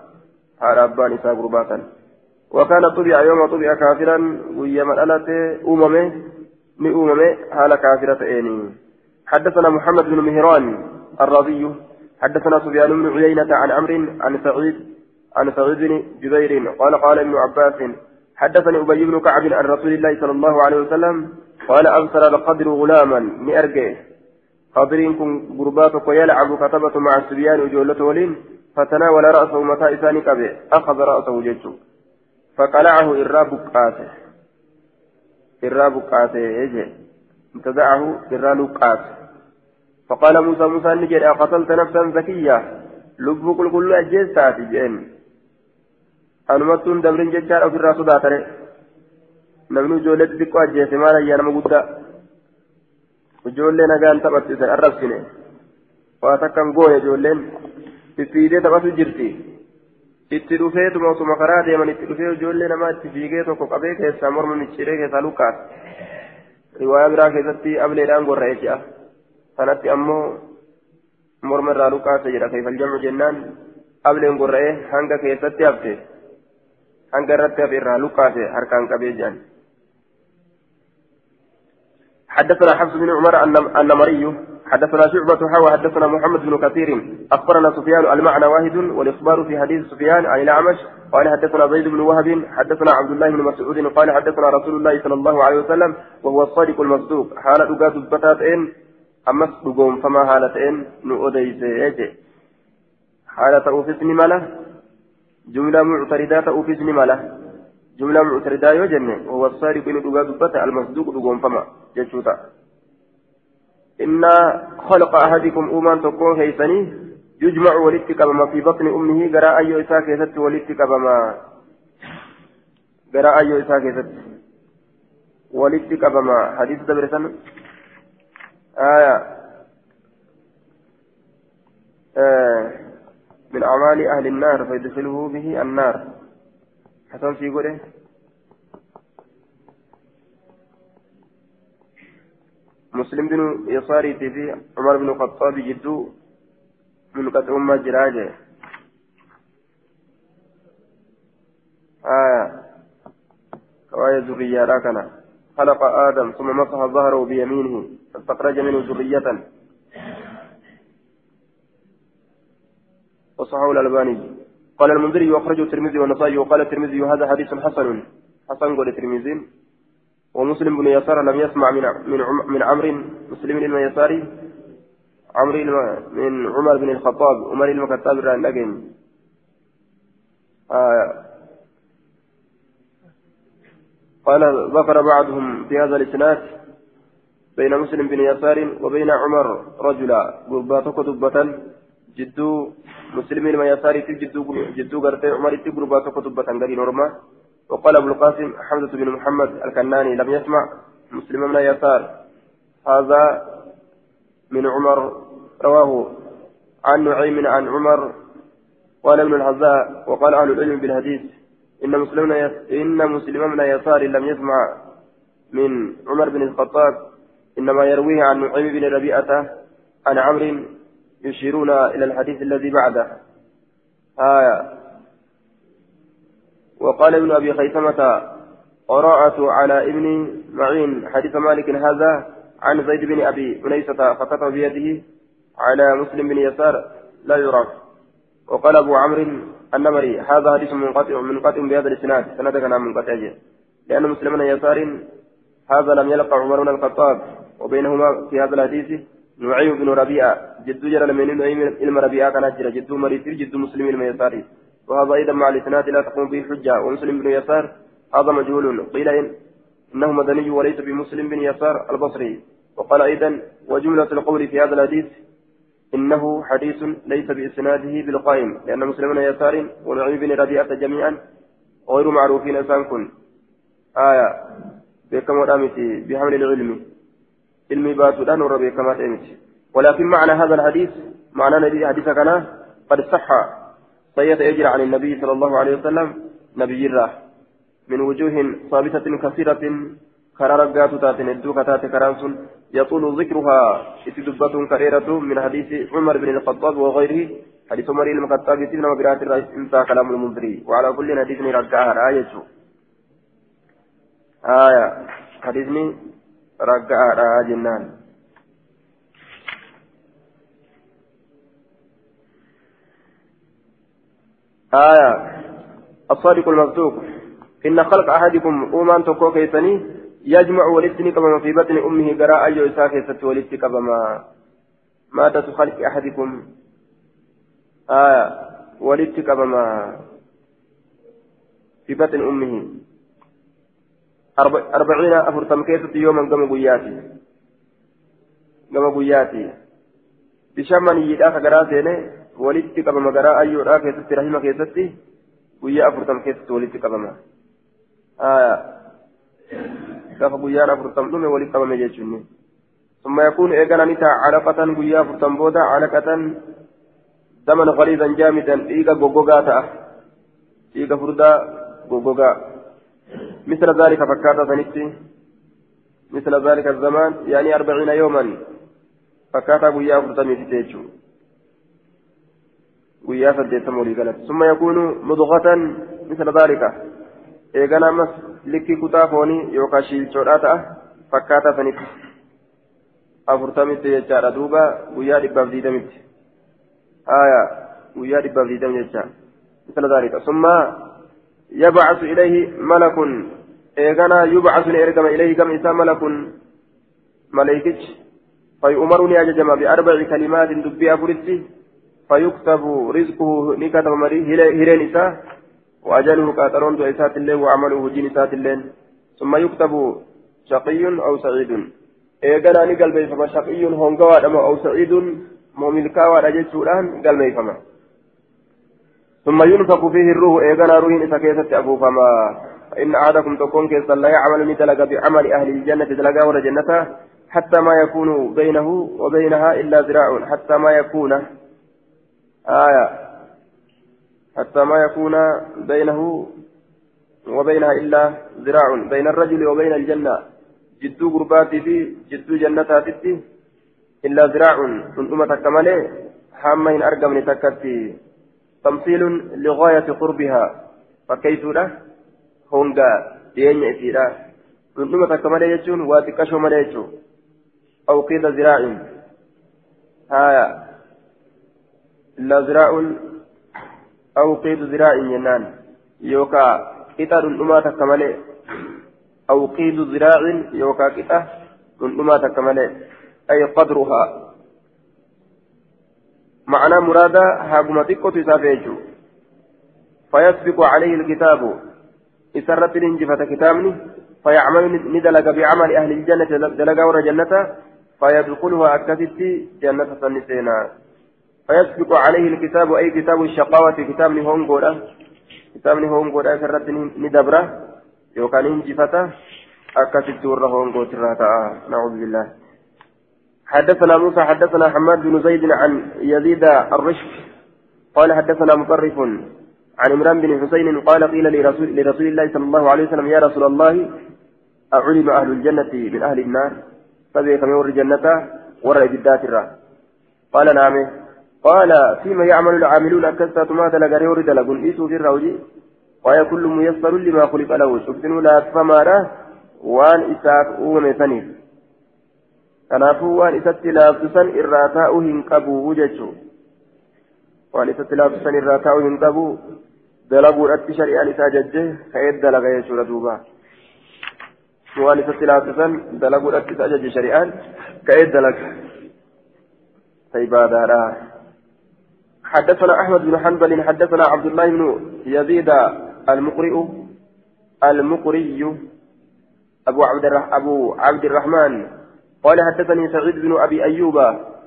على أبان إساء قرباتا وكان طبع يوم طبع كافرا ويما ألت أممه لأممه حال كافرة إيني حدثنا محمد بن مهران الرضي حدثنا سفيان بن عيينة عن عمرو عن سعيد عن سعيد بن جبير قال قال ابن عباس حدثني أبي بن كعب عن رسول الله صلى الله عليه وسلم قال أبصر القدر غلاما مئرجه خضرين كن غرباتك يلعب كتبة مع السبيان وجولته ولين فتناول رأسه متى إساني كبه أخذ رأسه جيشه فقلعه إراب قاته إراب قاته يجي انتزعه إراب قاته فقال موسى موسى نجد أقتلت نفسا زكية لبك كل أجيز تاتي جين أنمتون دبرين ججار أو في الرأس داتره نمنو جولت بكو أجيز مالا يانم قد ijoollee nagaan taphattisan arrabsine waa takkan gooye ijoolleen fiffiidee taphatu jirti itti dhufeetuma osuma karaa deeman itti dhufee ijoollee namaa itti fiigee tokko qabee keessaa morma micciiree keessaa lukkaas riwaayaa biraa keessatti ableedhaan gorra'ee ji'a kanatti ammoo morma irraa lukkaase jedha keefal jamcu jennaan ableen gorra'ee hanga keessatti hafte hanga irratti hafe irraa lukkaase harkaan qabee jedhan حدثنا حفص بن عمر النمري حدثنا شعبة حوى حدثنا محمد بن كثير أخبرنا سفيان المعنى واحد والإخبار في حديث سفيان عن الأعمش قال حدثنا زيد بن وهب حدثنا عبد الله بن مسعود قال حدثنا رسول الله صلى الله عليه وسلم وهو الصادق المصدوق حالة دقات البتات إن أمس دقوم فما حالة إن نؤديس حالة أوفسني ماله جملة معتردات أوفسني ماله جملة معتردة يوجن وهو الصادق إن دقات البتات المصدوق دقوم فما جشوتا. إن خلق أحدكم أومان تكون هيثني. يجمع ولدتك بما في بطن أمه. قراء أي إساك يست ولدتك بما قراء أي إساك يست ولدتك بما حديث دبر سنة آية. آه. من أعمال أهل النار فيدخله به النار. في قوله مسلم بن يساري في عمر بن الخطاب جدو من قد أم جراجة آية كواية ذرية راكنا خلق آدم ثم مسح ظهره بيمينه فاستخرج منه ذرية وصححه الألباني قال المنذري يخرجه الترمذي والنسائي وقال الترمذي هذا حديث حسن. حسن قال الترمذي. ومسلم بن يسار لم يسمع من من من عمرو مسلم بن يساري عمرو من عمر بن الخطاب عمر بن الخطاب الرانجين آه. قال ذكر بعضهم في هذا الإسناد بين مسلم بن يسار وبين عمر رجلا قرباتك دبة جدو مسلم بن يسار جدو جدو قرتي عمر قرباتك دبة غير نورما وقال أبو القاسم حمزة بن محمد الكناني لم يسمع مسلم بن يسار هذا من عمر رواه عن نعيم عن عمر قال ابن الحذاء وقال أهل العلم بالحديث إن مسلم إن مسلم بن يسار لم يسمع من عمر بن الخطاب إنما يرويه عن نعيم بن ربيعة عن عمرو يشيرون إلى الحديث الذي بعده. آية. وقال ابن أبي خيثمة قراءة على ابن معين. حديث مالك هذا عن زيد بن أبي أنيسة فكتب بيده على مسلم بن يسار لا يعرف وقال أبو عمرو النمري هذا حديث منقطع منقطع بهذا الإسناد سند كان منقطع لأن مسلم بن يسار هذا لم يلقى عمر بن الخطاب وبينهما في هذا الحديث نعيم بن ربيعة جد جرى من نعيم علم ربيعة كان جرى جد مريسير جد مسلم بن يسار وهذا أيضا مع الإسناد لا تقوم به الحجة ومسلم بن يسار هذا مجهول قيل إن إنه مدني وليس بمسلم بن يسار البصري وقال أيضا وجملة القول في هذا الحديث إنه حديث ليس بإسناده بالقائم لأن مسلم بن يسار ونعيم بن ربيعة جميعا غير معروفين إنسان كن آية بكم رامتي بحمل العلم علمي باتودان وربي كما تأمتي ولكن معنى هذا الحديث معنى نبي حديث كان قد صح سيد يجري عن النبي صلى الله عليه وسلم نبي الله من وجوه ثابتة كثيرة كرار قاتو تاتن الدو كتات كرانسون يطول ذكرها اتدبة كريرة من حديث عمر بن الخطاب وغيره حديث عمر بن الخطاب يتبنى وبرات الرئيس انتهى كلام المنذري وعلى كل حديث رجعها آية آية حديثني رجعها جنان. آية. الصادق المصدوق. إن خلق أحدكم أومان تكو كيسني يجمع ولدتني كما في بطن أمه قراء أيو إساكي ولدت كما مادة خلق أحدكم. آية. ولدت كما في بطن أمه. أربعين أفرتم كيسة يوما كما قياتي كما قياتي بشمن يداك قراتي walitti qabama garaa ayyoodhaa keessatti rahima keessatti guyyaa afurtam keessatti walitti qabama gaafa guyyaan afurtam dhume walitti qabame jechuun ثم يكون إيجانا نتا علقة قيا فرتم بودا علقة دما غليظا جامدا إيجا غوغوغا تأه إيجا فردا غوغوغا مثل ذلك فكاتا ثنيتي مثل ذلك الزمان يعني أربعين يوما فكاتا قيا فرتم يتيجو guyyaa saddeettama walii galatti summa yakuunu mudugatan misla daalika eegana ammas likkii kutaa foonii yookaan shiilchoodhaa ta'a fakkaataa sanitti afurtamitti jechaadha duuba guyyaa dhibbaaf diidamitti haya guyyaa dhibbaaf diidam jecha misla daalika summa yabcasu ilayhi malakun eeganaa yubcasu ni ergama ilayhi gama isaa malakun maleykichi فيؤمر ني أججم بأربع كلمات دبي أفرتي فيكتب رزقه نكتب مري هيرين إساه وأجله كاترون دو إسات الله وعمله جين الله ثم يكتب شقي أو سعيد. إيقنا نقل بيفما شقي هونغوا أو سعيد. مؤملكا ورجل سوران قال بيفما. ثم ينفق فيه الروح إيقنا روح إسا كيست أبو فما إن أحدكم تكون كيسا لا يعمل مثلك بعمل أهل الجنة تلقى ور جنته حتى ما يكون بينه وبينها إلا ذراع حتى ما يكون آية حتى ما يكون بينه وبينها إلا ذراع بين الرجل وبين الجنة. جدو قرباتي في جدو جنتاتي إلا ذراع من أمة كمالي حامة إن أرقى من تكتي. تمثيل لغاية قربها. له هونغا دين إسيرا أمة كمالي يجون واتكشو مالي يجون أو قيد ذراع هايا إلا ذراع أو قيد ذراع ينان. يوكا قطر الأمة كمالي أو قيد ذراع يوكا من أمة كمالي أي قدرها. معنى مرادة هاقمتك تسافيجو فيسبق عليه الكتاب. إسرت الإنجفة كتابني. فيعمل ندلق بعمل أهل الجنة دلق ور جنته فيدخلها أكثت جنة سنسينا. فيسبق عليه الكتاب أي كتاب الشقاوة. كتاب نهون قولا. كتاب نهون قولا. سرت ندبرة يوكان انجفته أكثت ورهون قوتراتا نعوذ بالله. حدثنا موسى حدثنا حماد بن زيد عن يزيد الرشك قال حدثنا مطرف عن عمران بن حسين قال قيل لرسول, لرسول الله صلى الله عليه وسلم يا رسول الله أعلم أهل الجنة من أهل النار؟ فبيكم ور جنة ور إبدات الرا قال نعم. قال فيما يعمل العاملون أكثت ما دلق ريور دلق إيسو في الروجي وهي كل ميسر لما خلق له شفتن لا فمارا وان إساك أومي ثنيف kanaafuu waan isatti laaftusan irraa taa'uu hin qabu jechuun waan isatti laaftusan irraa taa'uu hin qabu dalaguudhatti shari'aan isaa jajje ka'ee dalaga jechuudha duuba. waan isatti laaffisan dalaguudhaatti isa ajaje shari'aan ka'ee dalaga فعبادة حدثنا أحمد بن حنبل حدثنا عبد الله بن يزيد المقرئ المقري أبو عبد أبو عبد الرحمن قال حدثني سعيد بن أبي أيوب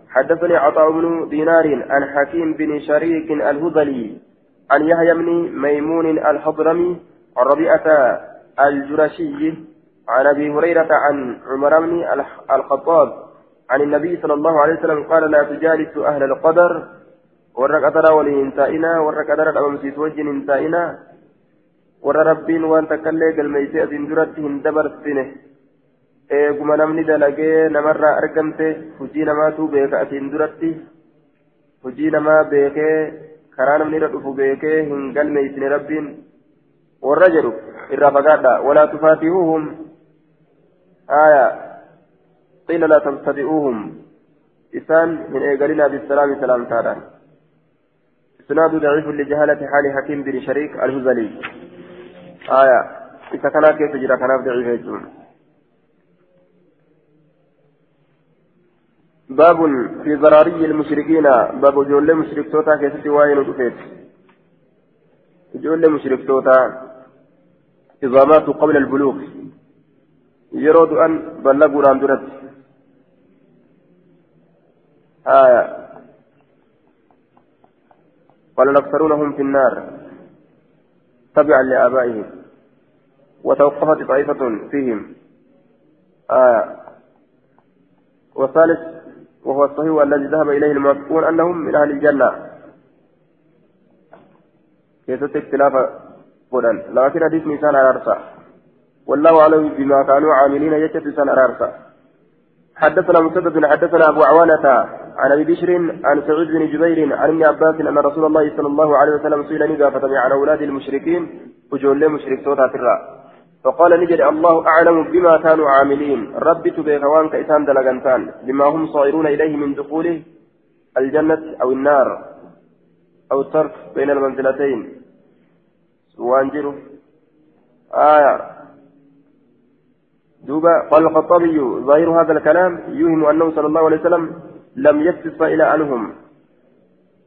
حدثني عطاء بن دينار عن حكيم بن شريك الهذلي عن يحيى بن ميمون الحضرمي عن ربيعة الجرشي عن أبي هريرة عن عمر بن الخطاب عن النبي صلى الله عليه وسلم قال لا تجالس أهل القدر قدر ولهنتائنا ورق قدر الامسيس وجه هنتائنا ور ربين وان تكلي قلميسي أزين درت هندبر سنه eeguma namni dalagee namarraa argamte hojii namaatu beeka asiin duratti hojii namaa beekee karaa namni irra dhufu beekee hin galmeeysine rabbiin warra jedhu irraa fagaadha walaa آية قيل لا تبتدئوهم إسان من إيقالنا بالسلام سلام تعالى إسناد ضعيف لجهالة حال حكيم بن شريك الهزلي آية إذا كان كيف جرى كان ضعيف يجون باب في ضراري المشركين. باب جول مشرك توتا كيف سواين ودفيت جول مشرك توتا إذا ماتوا قبل البلوغ. yeroo du'an ballaguudhaan duratti آية. قال الأكثرون في النار. تبعا لآبائهم. وتوقفت طائفة فيهم. آية. والثالث وهو الصحيح الذي ذهب إليه الموافقون أنهم من أهل الجنة. كيف اختلاف قرآن لكن حديث نيسان على أرسال والله أعلم بما كانوا عاملين يجت سن أرارسا حدثنا مسدد حدثنا أبو عوانة عن أبي بشر عن سعيد بن جبير عن ابن عباس أن رسول الله صلى الله عليه وسلم سئل نقافة عن أولاد المشركين؟ وجول مشرك صوتا ترى فقال نجد الله أعلم بما كانوا عاملين. ربي تبيك وان كإسان دلغنتان. بما هم صائرون إليه من دخول الجنة أو النار أو الترك بين المنزلتين. وانجروا آية. دوبا قال الخطابي ظاهر هذا الكلام يوهم أنه صلى الله عليه وسلم لم يكتب إلى عنهم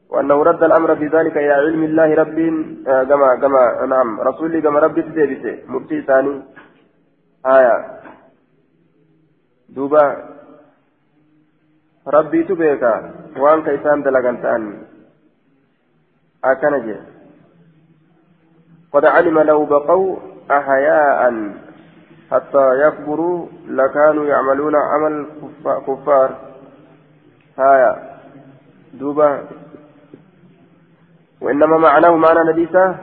وأنه رد الأمر في ذلك إلى علم الله رب آه كما كما نعم رسولي كما ربي تدبسه مبتي ثاني. آية. دوبا. ربي تبيك. وان كيسان دلغان تاني أكنجي قد علم لو بقوا أحياء حتى يكبروا لكانوا يعملون عمل كفار. هايا دوبا. وإنما معناه معنى نديسة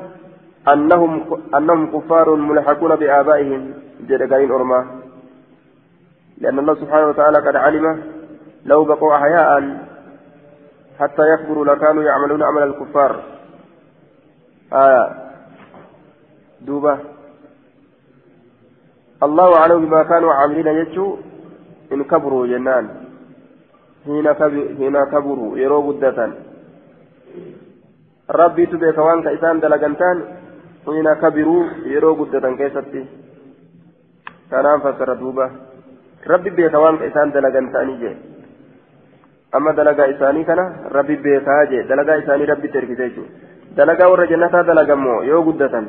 أنهم أنهم كفار ملحقون بآبائهم جد قاين أرما لأن الله سبحانه وتعالى قد علم لو بقوا أحياء حتى يكبروا لكانوا يعملون عمل الكفار. آية. دوبة. الله أعلم بما كانوا عاملين يجوا إن كبروا جنان. حين كبروا يروا بدة rabbiitu beeka waan ka isaan dalagantaan hina kabiruu yeroo guddatan keessatti kanaan fassara duuba rabbi beeka waan ka isaan dalagantaanii jee amma dalagaa isaanii kana rabbi beekaa jee dalagaa isaanii rabbitti ergite jechuudha dalagaa warra jannataa dalagammoo yoo guddatan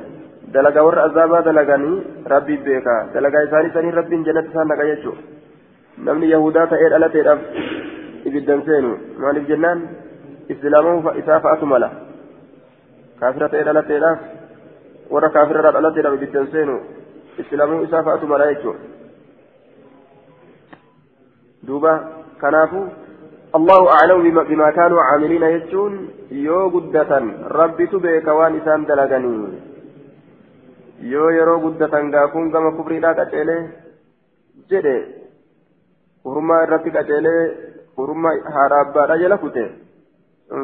dalagaa warra azaabaa dalaganii rabbi beekaa dalagaa isaanii sanii rabbiin jannatti isaan naqa jechuudha namni yahudaa ta'ee dhalateedhaaf ibiddan seenu maaliif jennaan islaamahu isaa fa'atu mala. Ta'ee dhalateedhaaf warra kaafirarraa dhalateedhaaf ibiddan seenu islaamuu isaa fa'atu mala jechuudha duuba kanaafuu allahu aclamu bimaa kaanuu caamiliina jechuun yoo guddatan rabbitu beeka waan isaan dalaganii yoo yeroo guddatan gaafuun gama kufriidhaa qaceelee jedhe hurmaa irratti qaceelee hurmaa haadha abbaadha jala kute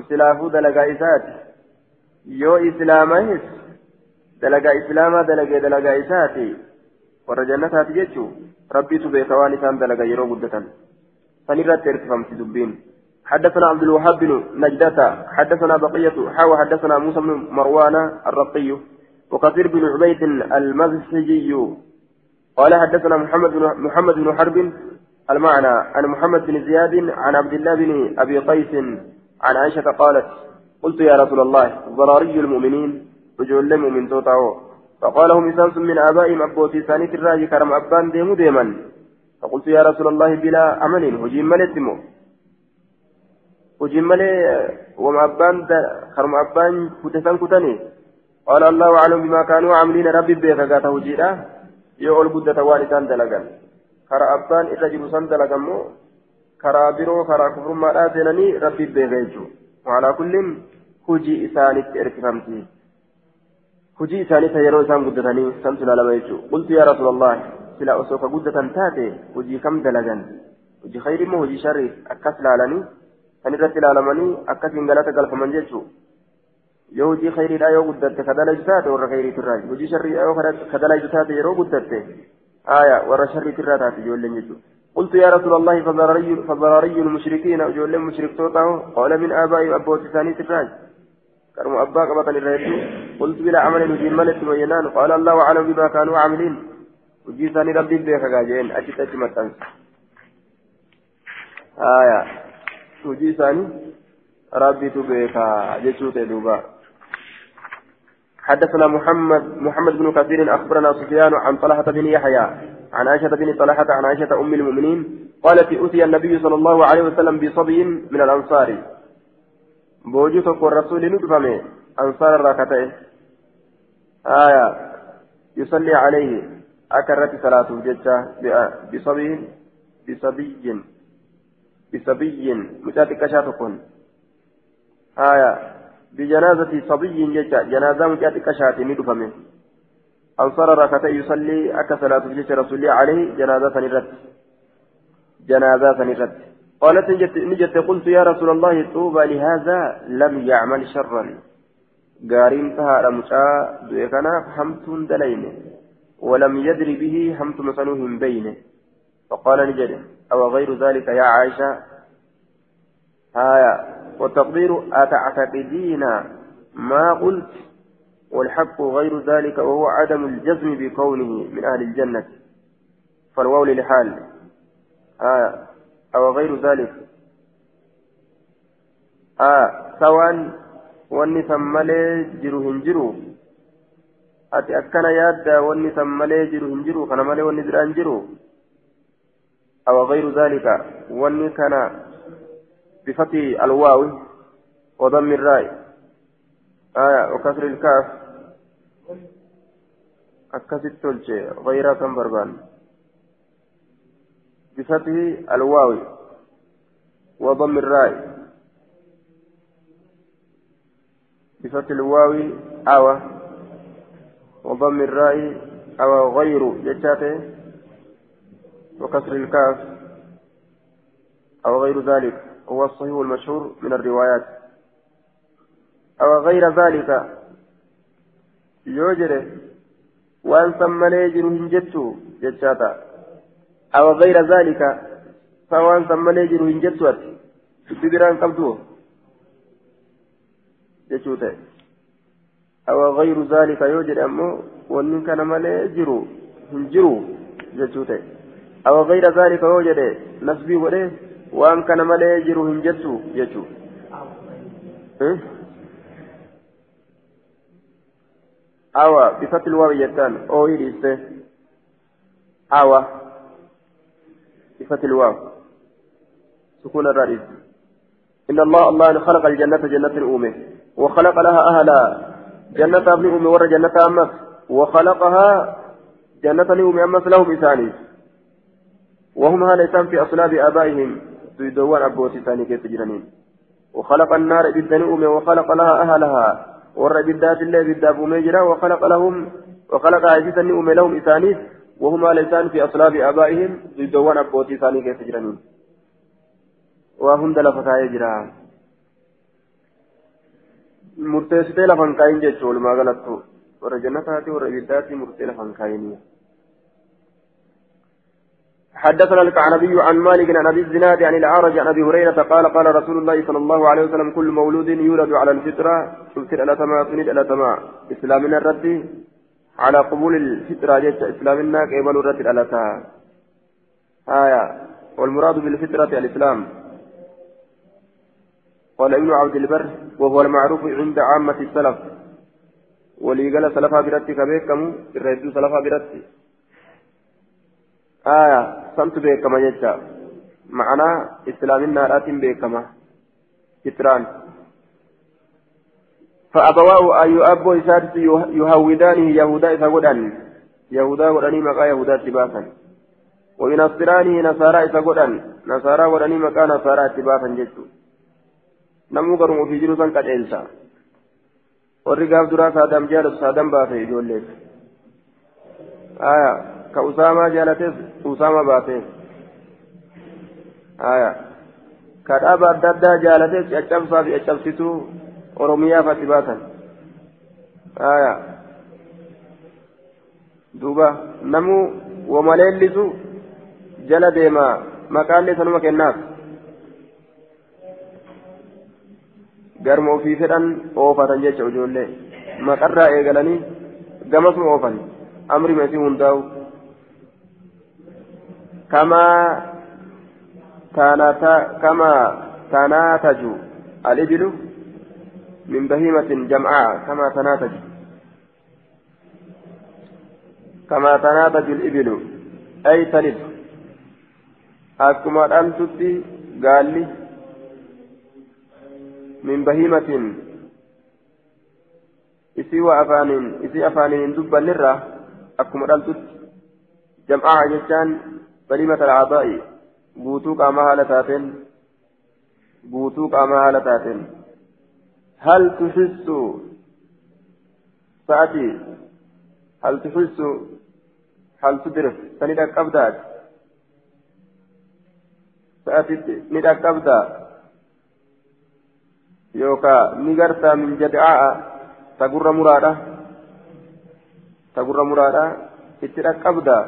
silaafuu dalagaa isaati yoo islaamahis dalagaa islaamaa dalagee dalagaa isaati warra jannataati jechuu rabbiitu beeka waan isaan dalaga yeroo guddatan. Sanirratti erkifamti dubbiin. حدثنا عبد الوهاب بن نجدة حدثنا بقية حاوى حدثنا موسى بن مروان الرقي وكثير بن عبيد المزحجي قال حدثنا محمد بن محمد بن حرب المعنى عن محمد بن زياد عن عبد الله بن ابي قيس عن عائشة قالت قلت يا رسول الله ضراري المؤمنين رجل المؤمن توتاو. فقال هم إسانس من آبائهم أبوتي ثاني الراجي كرم أبان ديمو ديما فقلت يا رسول الله بلا عمل هجيم ملتمو هجيم ملي وما أبان كرم أبان كتسان كتني. قال الله أعلم بما كانوا عاملين ربي بيك قاته هجيرا يقول قدة والدان دلقا كرا أبان إلا جلسان دلقا مو كرا برو كرا كفر ما آتنني ربي بيك وعلى كل هجي إسانت إركفمتي هجي إسانت يرو إسان قدتني سمت لما يجو قلت يا رسول الله سلا أسوك قدة تاتي هجي كم دلجن هجي خير مو هجي شر أكس لالني kan irratti ilaalamanii akkasiin galata galfaman jechuu yoo hojii khayriidhaa yoo guddatte ka dalaytu taate warra khayriitirraa hojii sharriidhaa yoo ka dalaytu taate yeroo guddatte aya warra sharriitirraa taate ijoolleen jechuudha قلت يا رسول الله فضرري فضرري المشركين أجول لهم مشرك توتاو قال من آبائي أبوتي ثاني الراج كرم أبا قبطا الرهيب قلت بلا عمل نجيم ملت وينان. قال الله أعلم بما كانوا عاملين. وجي ثاني ربي بيك قاجين. أجت أجمت أنس آية. وجي ثاني ربي تبيك جسوت دوبا حدثنا محمد محمد بن كثير أخبرنا سفيان عن طلحة بن يحيى. عن عائشة بن طلحة عن عائشة أم المؤمنين قالت أتي النبي صلى الله عليه وسلم بصبي من الأنصار. بوجوتك والرسول ندفمه أنصار الركعتين. آية. يصلي عليه. أكرت صلاته ججة بصبي بصبي بصبي مشاتك شاتكن آية. بجنازة صبي ججة جنازة مشاتك شاتي ندفمه أنصر ركعتين يصلي أكا صلاة جيش رسول عليه جنازة نرد جنازة نرد قالت نجت قلت يا رسول الله طوبى لهذا لم يعمل شرا. قارين تها رمشا دويكنا فهمتون دلين ولم يدر به همت مثلهم بينه. فقال نجد أو غير ذلك يا عائشة؟ آية والتقدير أتعتقدين ما قلت؟ والحق غير ذلك وهو عدم الجزم بكونه من أهل الجنة فالواو للحال آية أو غير ذلك آه سواء jiru ati akkana yaadda wanni san malee jiru hin jiru kana malee wanni biraan jiru aw غير ذلك wanni kana بفتح الواو وضم الراء آية وكسر الكاف. أكست تلجي غير بربان. بفتح الواو وضم الراء. بفتح الواو أو وضم الراء أو غير جتاته وكسر الكاف أو غير ذلك. هو الصحيح المشهور من الروايات. أو غير ذلك. يوجد وأن ثم ليجر هنجته جتاتا أو غير ذلك فوأن ثم ليجر هنجته ببران قبضوه جتوته أو غير ذلك يوجد أمه وأن كان مالي جرو هنجرو جتوته أو غير ذلك يوجد نسبي وليه waan kana malee jiru hin jettu jechuudha awa bifatil waawi jettaan ooyii dhiiste awa bifatil waaw سكون الرئيس إن الله الله خلق الجنة جنة أمه وخلق لها أهلا جنة ابن أمه ور جنة أمك وخلقها جنة أمه أمس لهم إساني وهم هاليتان في أصلاب آبائهم سيدوان أبوتي ثاني كيف تجرنين وخلق النار بالدني وخلق لها أهلها ور بالذات الله بالداب مجرى وخلق لهم وخلق عزيزا أم لهم إسانيس وهما لسان في أصلاب آبائهم سيدوان أبوتي ثاني كيف تجرنين وهم دلفتا يجرى murteessitee lafan kaayin jechuun walumaa galattu warra jannataati warra ibiddaati murtee lafan حدثنا الكعنبي عن مالك عن أبي الزناد عن الأعرج عن أبي هريرة قال قال رسول الله صلى الله عليه وسلم كل مولود يولد على الفطرة. تبتر على تما تنيد على تما إسلامنا الرد على قبول الفطرة جت إسلامنا قبل الرد على تا آية. والمراد بالفطرة الإسلام. قال ابن عبد البر وهو المعروف عند عامة السلف. ولي قال سلفا برتي كبيكم الرئيس سلفا برتي آية سمت بيكما جتا معنى إسلامنا راتم بيكما. كتران. فأبواه أي أبو إسادس يهودانه يهودا إذا قدن يهودا قدني مقا يهودا تباسا. وينصرانه نصارى إذا قدن نصارى قدني مقا نصارى تباسا جتو نمو قرمو في جلوسا قد إنسا warri gaaf duraa saadam jaalatu saadam baase ijoolleef aya baateef haya ka dhaaba adda addaa jaalates caccabsaa fi caccabsituu oromiyaa fatti baatan haya duuba namuu wamaleellisu jala deemaa maqaallee sanuma kennaaf garma ofii fedhan oofatan jecha ijoollee maqarraa eegalanii gamasuma oofan amri meesii hundaa'u كما كما تناتج الإبل من بهيمة جمعاء كما تناتج. كما تناتج الإبل. أي تلد. أكما أنتت قال لي من بهيمة. إسي وأفان إسي أفان دبا نرى أكما أنتت جمعاء جتان. سليمة الأعضاء بوتو قاما هالتاتين بوتو قاما هالتاتين هل تحس سأتي هل تحس هل تدرك سنيد أكبدات سأتي نيد أكبدا يوكا نيغرتا من جدعاء تقر مرادة تقر مرادة اترقبدا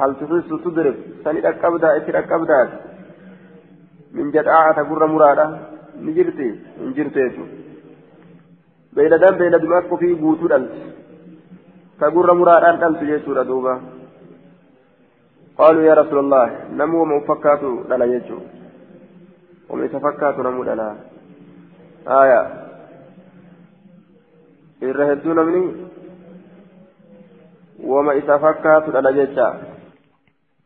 هل تحس تدرك سني رقبدا اترقبدا من جدعاء تقر مرادا نجرتي نجرتي ofii guutuu dhalti ka gurra muraadhaan dhaltu jechuudha duuba qaaluu yaa rasuula allah namni wama ufakkaatu dhala jechuudha wama isa fakkaatu namuu dhala aya irra hedduu namni wama isa fakkaatu dhala jecha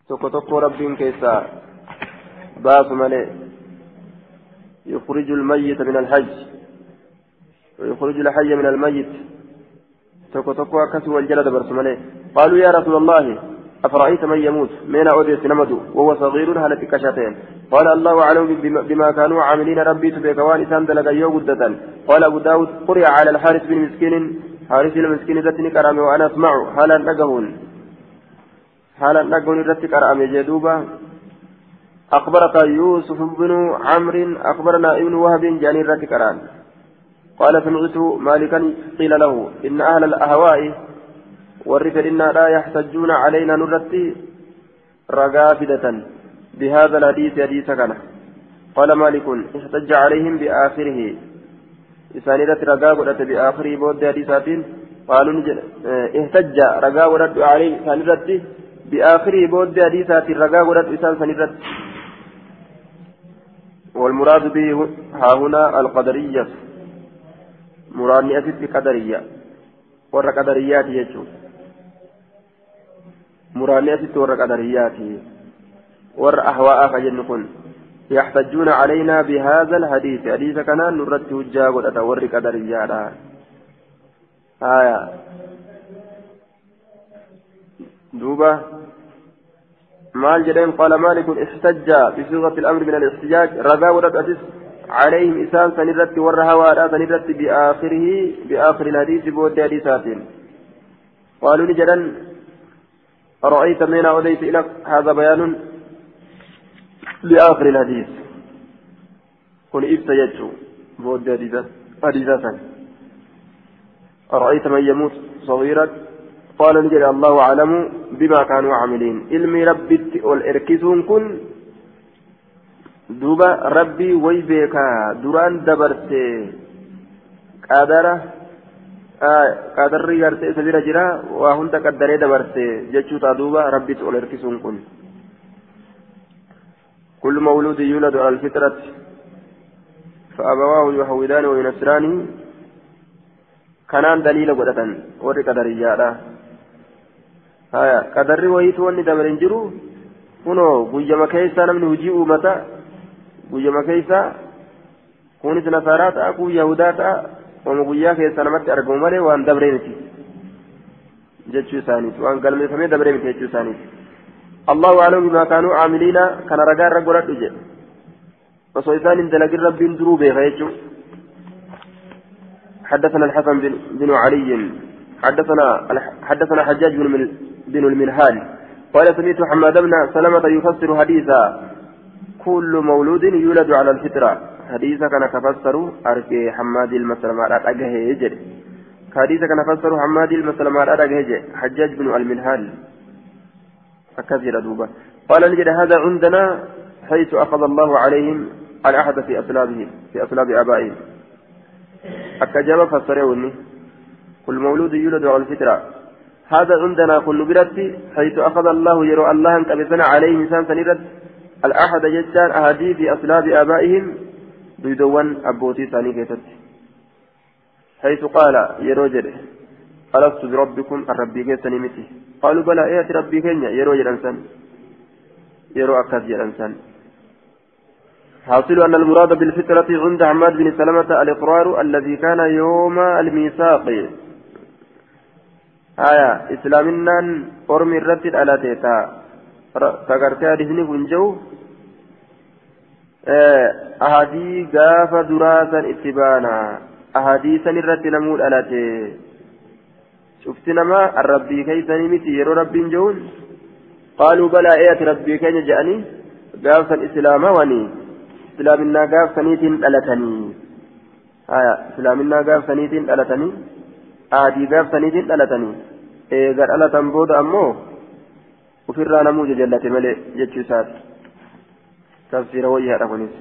tokko tokko rabbiin keessaa baasu malee يخرج الميت من الحج ويخرج الحي من الميت توكو توكو أكسو والجلد برسمالي قالوا يا رسول الله أفرأيت من يموت من أوديس نمدو وهو صغير هل كشتين قال الله أعلم بما كانوا عاملين ربي تبيكوان إسان دلق يو قال أبو داود قرئ على الحارث بن مسكين حارث المسكين ذاتني كرامي وأنا أسمع حالا نقهون حالا نقهون ذاتي كرامي جدوبا أخبرك يوسف بن عمرو أخبرنا ابن وهب جاني ذاتي كرامي قال سمعت مالكا قيل له إن أهل الأهواء والرفد لا يحتجون علينا نرتي رقافدة بهذا الحديث حديث كان. قال مالك احتج عليهم بآخره. إسانيدة رقاقة بآخره بود حديثات قالوا احتج رقاقة عليه. إسانيدة بآخره بود حديثات رقاقة إسان سنيدة والمراد به ها هنا القدرية qadariyya warra qadariyyaati jechuun muraadni asitti warra qadariyyaati warra ahwaa'aa ka jennu kun يحتجون علينا بهذا الحديث حديث كان نرد هجا قد ورق درجالا آية دوبة مال جدين قال مالك احتج بصيغة الأمر من الاحتجاج رضا ورد أسس عليهم إسان سنرت ورها وارا سنرت بآخره بآخر الحديث بود حديثات قالوا لجدا أرأيت من أوديت إليك هذا بيان لآخر الحديث قل إبت يجو بود حديثات أرأيت من يموت صغيرا قال نجد الله أعلم بما كانوا عاملين علمي ربي والإركزون كن duraan dabarte qadara qadarri gartee isa bira jira waa hunda qaddaree dabarte jechuu taa duuba rabbitti ol erkisuun kun كل مولود يولد على الفطرة فأبواه يهودان وينصران كانان دليل قدرة وري قدر يادا هايا قدر ويت وني دبرن جرو كنو غيما كيسا نمني هجي أمتا guyyama keessa kunis nasaaraa ta'a kun yahudaa ta'a ooma guyyaa keessa namatti argamu malee waan dabree miti jechuu isaaniiti waan galmeeffamee dabree miti jechuu isaaniiti allahu aclam bimaa kaanuu caamiliina kana ragaa irra godhadhu jedhe osoo isaan hin dalagin rabbiin duruu beeka jechuu حدثنا الحسن بن علي حدثنا حدثنا حجاج بن, بن المنهال. قال سمعت حماد بن سلمة يفسر حديثا. كل مولود يولد على الفطرة. حديث كان كفسر أركي حماد المسلمة أجه يجري حديث كان فسر حماد المسلمة أجه حجاج بن المنهال. أكثر دوبا قال نجد هذا عندنا حيث أخذ الله عليهم العهد في أصلابه في أصلاب آبائهم. أكجاب فسروني كل مولود يولد على الفطرة. هذا عندنا كل برتي حيث أخذ الله يرى الله كبسنا عليه إنسان سنرد. الأحد جتان في أصلاب آبائهم بيدوان أبوتي ثاني كيست حيث قال يروجر ألست بربكم؟ الربي كيسني متي. قالوا بلى إيه ربي كينيا؟ يروجر أنسان. يرو أكاد أنسان. حاصل أن المراد بالفطرة عند عماد بن سلمة الإقرار الذي كان يوم الميثاق. آية إسلامنا أرمي الرتد على تيتا tagartee hadisni kun jiru ahadii gaafa duraa san itti baana ahadii san irratti namuu dhalate cufti namaa arrabbii keeysanii miti yeroo rabbiin jehuun qaaluu balaa eeyati rabbii keenya jedhanii gaafsan islaamawanii islaaminaa gaafsaniitiin dhalatanii haya islaaminaa gaafsaniitiin dhalatanii ahadii gaafsaniitiin dhalatanii. Eegar dhalatan booda ammoo ofirraa namuu jajallate malee jechuu isaati. Tafsiira wayyaadha kunis.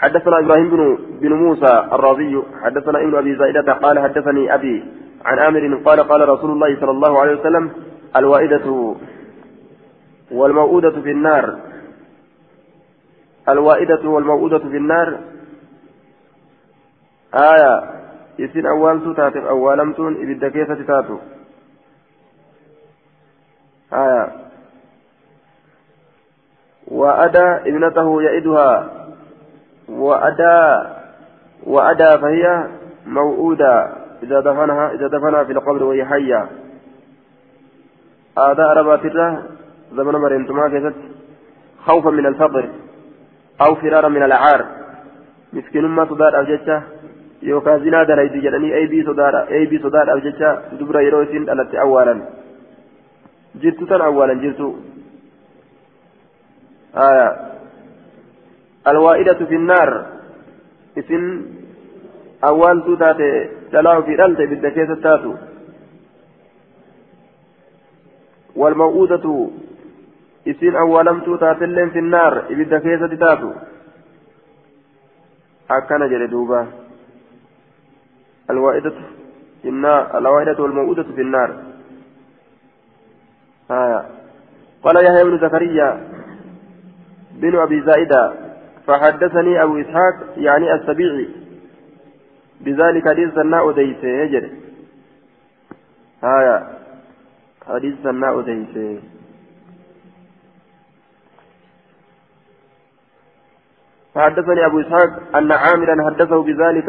حدثنا إبراهيم بن بن موسى الرازي حدثنا ابن ابي زائدة قال حدثني ابي عن عامر قال قال رسول الله صلى الله عليه وسلم الوائدة والموؤودة في النار الوائدة والموؤودة في النار آية isin awwaaltuu taateef awwaalamtuun ibidda keessatti taatu. وأدى ابنته يئدها وأدى وأدى فهي موؤودة إذا دفنها إذا دفنها في القبر وهي حية ربات الله زمن مريمتما كيست خوفا من الفقر أو فرارا من العار مسكين ما تدار أوجتها yookaan zinaa dalaydi jedhanii eebii sodaadhaaf jecha dubra yeroo isin dhalatte awwaalan jirtu tan awwaalan jirtu alwaa'idatu finnaar isin awwaaltuu taate dhalaa ofii dhalte ibidda keessa taatu walmaw'uudatu isin awwaalamtuu taatelleen finnaar ibidda keessatti taatu akkana jedhe duuba الوائدة في النار الوائدة والموؤودة في النار. آه. قال يحيى بن زكريا بن أبي زائدة فحدثني أبو إسحاق يعني السبيعي بذلك حديث سناء أديسه يجري آية. حديث سناء أديسه فحدثني أبو إسحاق أن عامرا حدثه بذلك.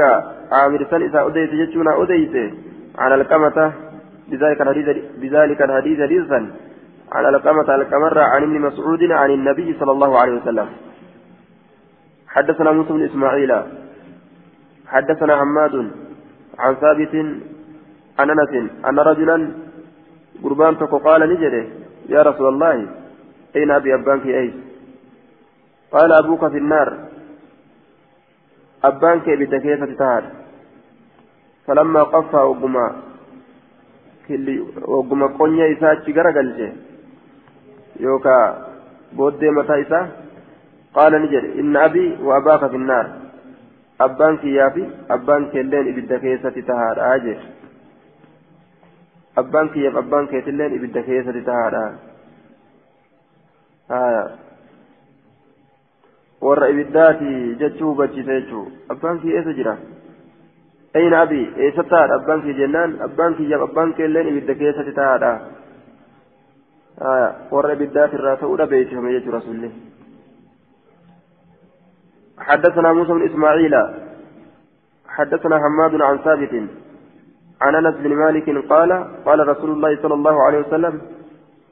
عامر سن إذا أديت يجونا أديت. على القمة. بذلك الحديث بذلك الحديث حديثا. على القمة القمرة عن ابن مسعود عن النبي صلى الله عليه وسلم. حدثنا موسى بن إسماعيل. حدثنا حماد. عن ثابت. عن أنس. أن رجلا قربان قال نجده يا رسول الله أين أبي أبانك؟ أيس قال أبوك في النار. Ibidda keessatti tahaadha falammaa qaffaa ogguma ogguma qonya isaa achi gara galche yookaa booddee mataa isaa qaala ni jedhe inna abii wa abaaka finnaar abbaan kiyyaa fi abbaan keelleen ibidda keessatti tahaadha jedhe abbaan kiyyaaf abbaan keetilleen ibidda keessatti tahaadha warra ibiddaati jechuu hubachiisa jechuu abbaan kiyya eessa jira ayna abi eessa taa'adha abbaan kiyya jennaan abbaan kiyyaaf abbaan keelleen ibidda keessatti taa'adha warra ibiddaati irraa ta'uudha beeksifame jechuu rasulli حدثنا موسى بن اسماعيل حدثنا حماد عن ثابت عن انس بن مالك قال قال رسول الله صلى الله عليه وسلم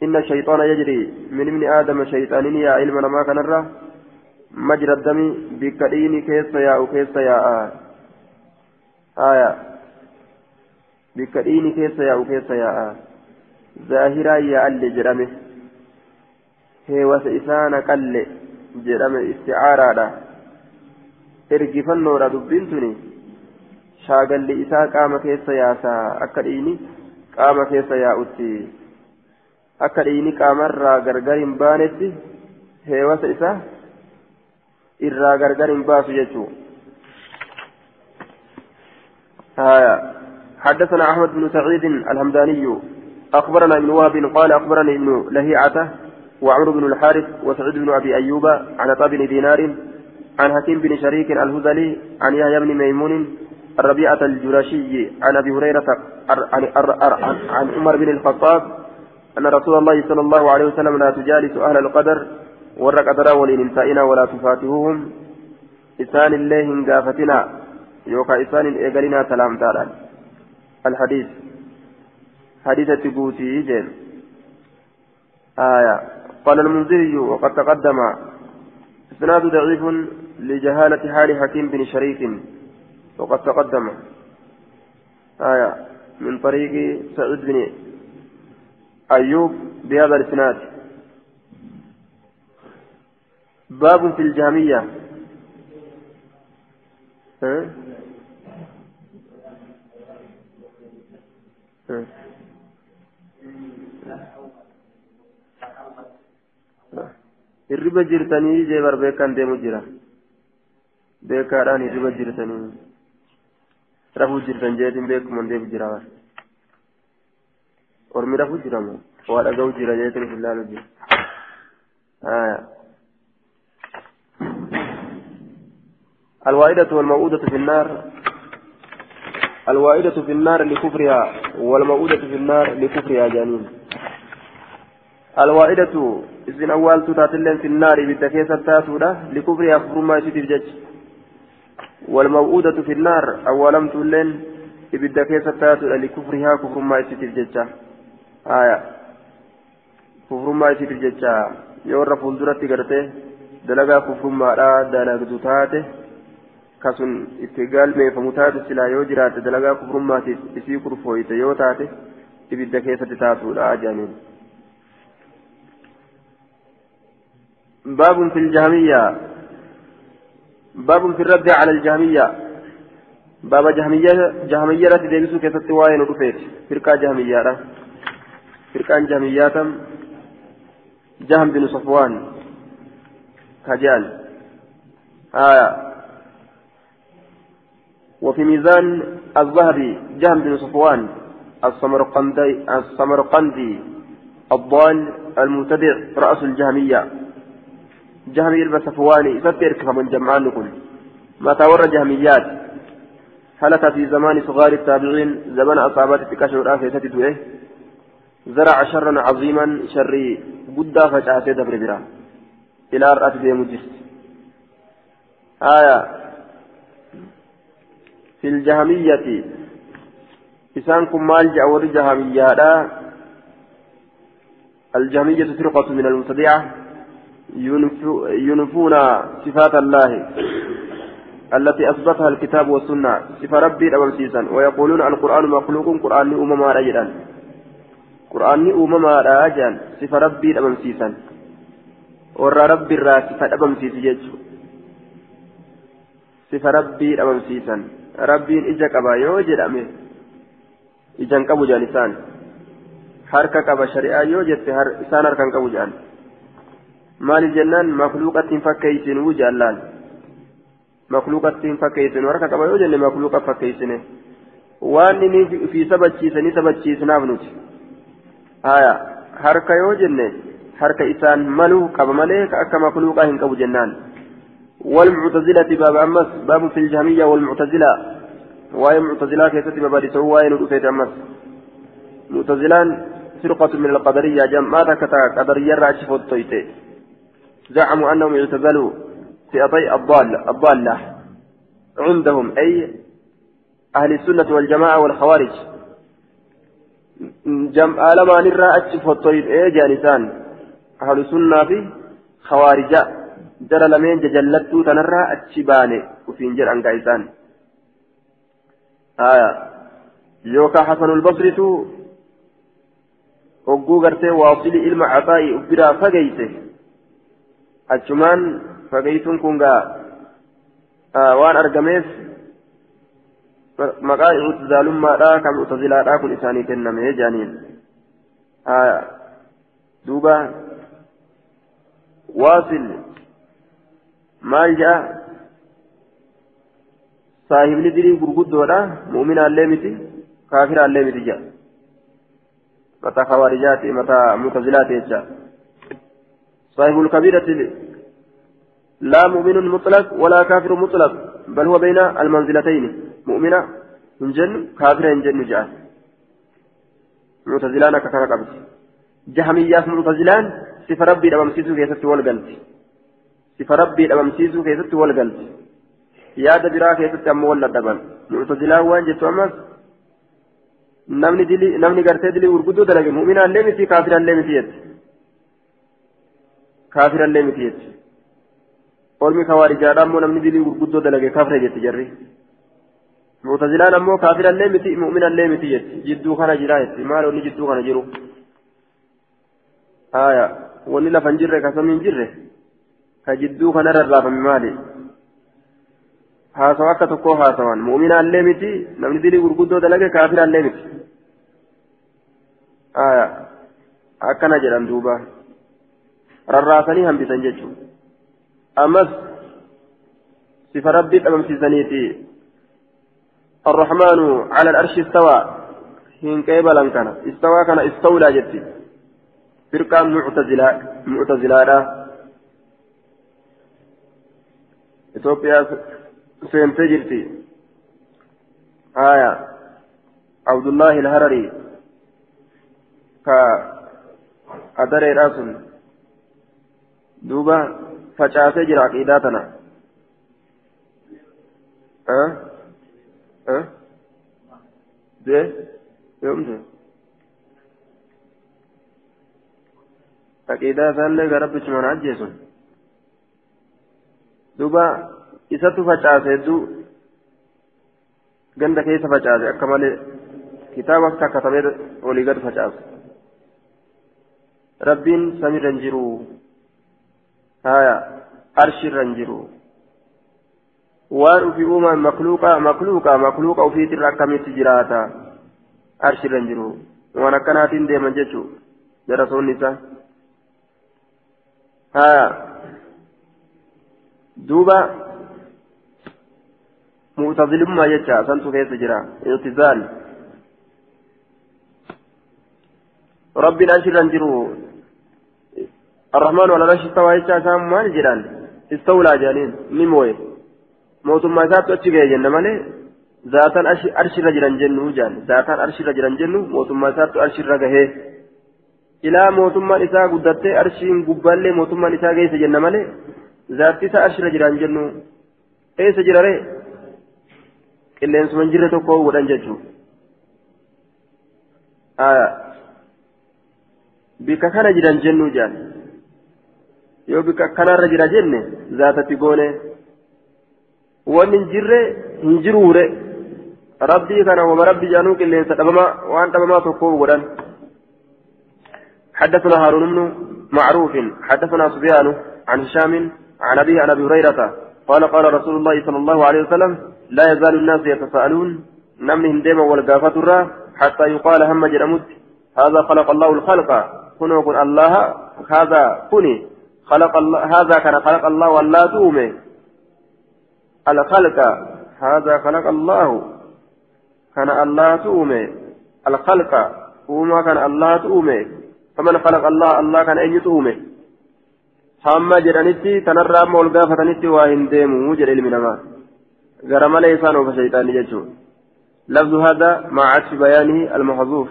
ان الشيطان يجري من ابن آدم شيطان يا علم ما كان الره مجرى الدم بكدين كيس ياء كيس ياء آية بكدين كيس ياء كيس ياء ظاهرا يا اللي جرمه هي وسإسان قل جرمه استعارة ergifannoodha dubbiin tuni shaagalli isaa qaama keessa yaasaa akka dhiini qaama keessa yaa'utti akka dhiini qaamarraa gargar hin baanetti heewasa isaa irraa gargar hin baasu jechuun حدثنا أحمد بن سعيد الهمداني أخبرنا ابن وهب قال أخبرني ابن لهيعة وعمر بن الحارث وسعيد بن أبي أيوب عن أبا بن دينار عن حكيم بن شريك الهذلي عن يحيى بن ميمون الربيعة الجرشي عن أبي هريرة عن عمر بن الخطاب أن رسول الله صلى الله عليه وسلم لا تجالس أهل القدر warra qadaraa waliin hin ta'ina walaa tufaatihuhum isaan illee hin gaafatina yookaan isaan hin eegalinaa salaamtaadhaan الحديث حديث تقوتي جين آية قال المنذري وقد تقدم إسناد ضعيف لجهالة حال حكيم بن شريك وقد تقدم آية من طريق سعيد بن أيوب بهذا الإسناد باب في الجامية هرب جرتني جبر بيكان دي مجرى بيكاران هرب جرتني رفو جرتن جيدين بيك من دي مجرى ورمي رفو جرمو وعلى قو جرى جيتن في الله نجي آه. الوائدة والموؤودة في النار. الوائدة في النار لكفرها والموؤودة في النار لكفرها جانين الوائدة إذن أول تتاتلين في النار بالتكيسة تاتولا لكفرها كفر ما يسيتي بجج. والموؤودة في النار أولم تلين بالتكيسة تاتولا لكفرها كفر ما يسيتي بجج. آية. كفر ما يسيتي بجج. يورا فولدرة قرته. دلقا كفر ما لا دلقا تاتي kasun itti galmeeffamu taate silaa yoo jiraate dalagaa kufrummaatiif isii kurfooyte yoo taate ibidda keessatti taatuudha jaaniin باب في الجهمية باب في الرد على الجهمية باب جهمية جهمية رد ديبسو كيست واين رفيت فرقة جهمية فرقة جهمية جهم بن صفوان كجال آية وفي ميزان الذهبي جهم بن صفوان السمرقندي السمرقندي الضال المبتدع رأس الجهمية. جهمي البسفواني ستر من جمعان نقول. ما تور جهميات. هلك في زمان صغار التابعين زمن أصابات تكاشر آخر ستدوه زرع شرا عظيما شري قد فجأة دبر برا. إلى رأس مجلس. آية. في الجهمية. إسانكم مال جاور جهمية الجهمية فرقة من المبتدعة. ينفون صفات الله. التي أثبتها الكتاب والسنة. صفة ربي أمسيسا ويقولون القرآن مخلوق قرآن أمما رجلا قرآن أمما رجلا صفة ربي أمسيسا ورى ربي الرا صفة أمسيس جيجو صفة ربي أمسيسا rabbiin ija qaba yoo jedhame ijaan qabu jedhan isaan harka qaba shari'aa yoo jette isaan harkaan qabu jedhan maaliif jennaan makluuqattiin fakkeeysinuu jaallaan makluuqattiin fakkeeysinuu harka qaba yoo jenne makluuqa fakkeeysine waan inni fi sabachiisanii sabachiisnaaf nuti haya harka yoo jenne harka isaan maluu qaba malee akka makluuqaa hin qabu jennaan والمعتزلة باب أمس باب في الجهمية والمعتزلة. وهي معتزلة كيست باب سوى وين رفيت أمس معتزلان فرقة من القدرية جمعة كتا قدرية راشف الطيتي زعموا أنهم اعتزلوا فئتي الضالة الضالة. عندهم أي أهل السنة والجماعة والخوارج. جمع لما نرى أشف الطيب إيه جانسان أهل السنة في خوارجات jara lameen jajallattuu tanarraa achi baane ufiin jedhan gaa'isaan yookaan hasanul basritu hogguu gartee waasilii ilma caxaa'ii uf biraa fageeyse achumaan fageeysuun kun gaa waan argameef maqaa i'tizaalummaadhaa kan mu'tazilaadhaa kun isaanii kenname jaaniin duuba waasil maal ja'a? Saahibni dirii gurguddoodha. Mu'minaallee miti. Kaafiraallee miti ja'a. Mataa kawaarijaati mataa mutazilaati jecha صاحب الكبيرة لا مؤمن مطلق ولا كافر مطلق بل هو بين المنزلتين مؤمنة من جن كافر من جن جاء معتزلان ككنا قبل جهمية معتزلان صفة ربي لما مسيسو كيست والقلب keessatti wal galti yaada biraa keessatti ammoo wal dadhaban muctazilaan waan jettu ammas namni dili namni gartee dilii gurguddoo dalage mu'minaallee miti kaafiraallee miti jetti kaafiraallee miti jetti ormi kawaarijaadha ammoo namni dilii gurguddoo dalage kafre jetti jarri muctazilaan ammoo kaafiraallee miti mu'minaallee miti jetti jidduu kana jira jetti maal onni jidduu kana jiru aya wanni lafa hin jirre kasami hin jirre كجدو كان ررافم مالي haasawa akka tokko haasawan mu'mina illee miti namni dilii gurguddoo dalage kaafira illee miti akkana jedhan duuba rarraasanii hambisan jechuudha ammas sifa rabbii dhabamsiisaniiti الرحمن على الأرش استوى هين قبلا كان استوى كان استولى جتي فرقة معتزلة معتزلة إثيوبيا سيمتي جرتي آية عبد الله الهرري كأدري راسل دوبا فشاسي جرى عقيداتنا أه أه ده يوم ده عقيدة ثانية غرب بشمان عجيسون دوبا إساتو فشاسي دو ganda keessa facaase akka malee kitaaba takkatamee olii gad facaase rabbiin samiirra hin jiru haya arshiirra hin jiru waan ufii uumaan makluuqa makluuqa makluuqa ufiitirra akkamitti jiraata arshiirra hin jiru waan akkanaatiin deeman jechuu darasoonni isaa haya duuba معتزلما يجا سنتو كيس جرا اعتزال ربي الأنشر انجرو الرحمن ولا رشي استوى يجا سام مال جران استولى جانين ميموي موتما ذات اتشي جنة مالي ذاتا أرشي رجلا جنو جان ذاتا أرشي رجلا جنو موتما ذات أرشي رجهه إلى موتما إساء قدرت أرشين قبالي موتما إساء جيس جنة مالي ذات أرشي رجلا جنو إيه سجرة qilleensuma jirre tokko godhan jechuudha bika kana jiran jennuu jaan yoo bika kanarra jira jenne zaatatti goone wanni hin jirre hin jiruure rabbii kana wama rabbi jaanuu qilleensa dhabamaa waan dhabamaa tokko godhan حدثنا هارون بن معروف حدثنا سفيان عن هشام عن أبيه عن أبي هريرة قال قال رسول الله صلى الله عليه وسلم لا يزال الناس يتساءلون نمنهم ديما والقافة حتى يقال هم جرمت هذا خلق الله الخلق. كن وكن الله هذا كني. خلق الله هذا كان خلق الله ولا تومي الخلق. هذا خلق الله. كان الله تومي الخلق. وما كان الله تومي فمن خلق الله الله كان أن يتومي hamma jedhanitti tanarraa amma ol gaafatanitti waa hin deemu jedhe ilmi namaa. Gara malee isaan oofa shayxaanii jechuudha هذا مع عكس بيانه المحذوف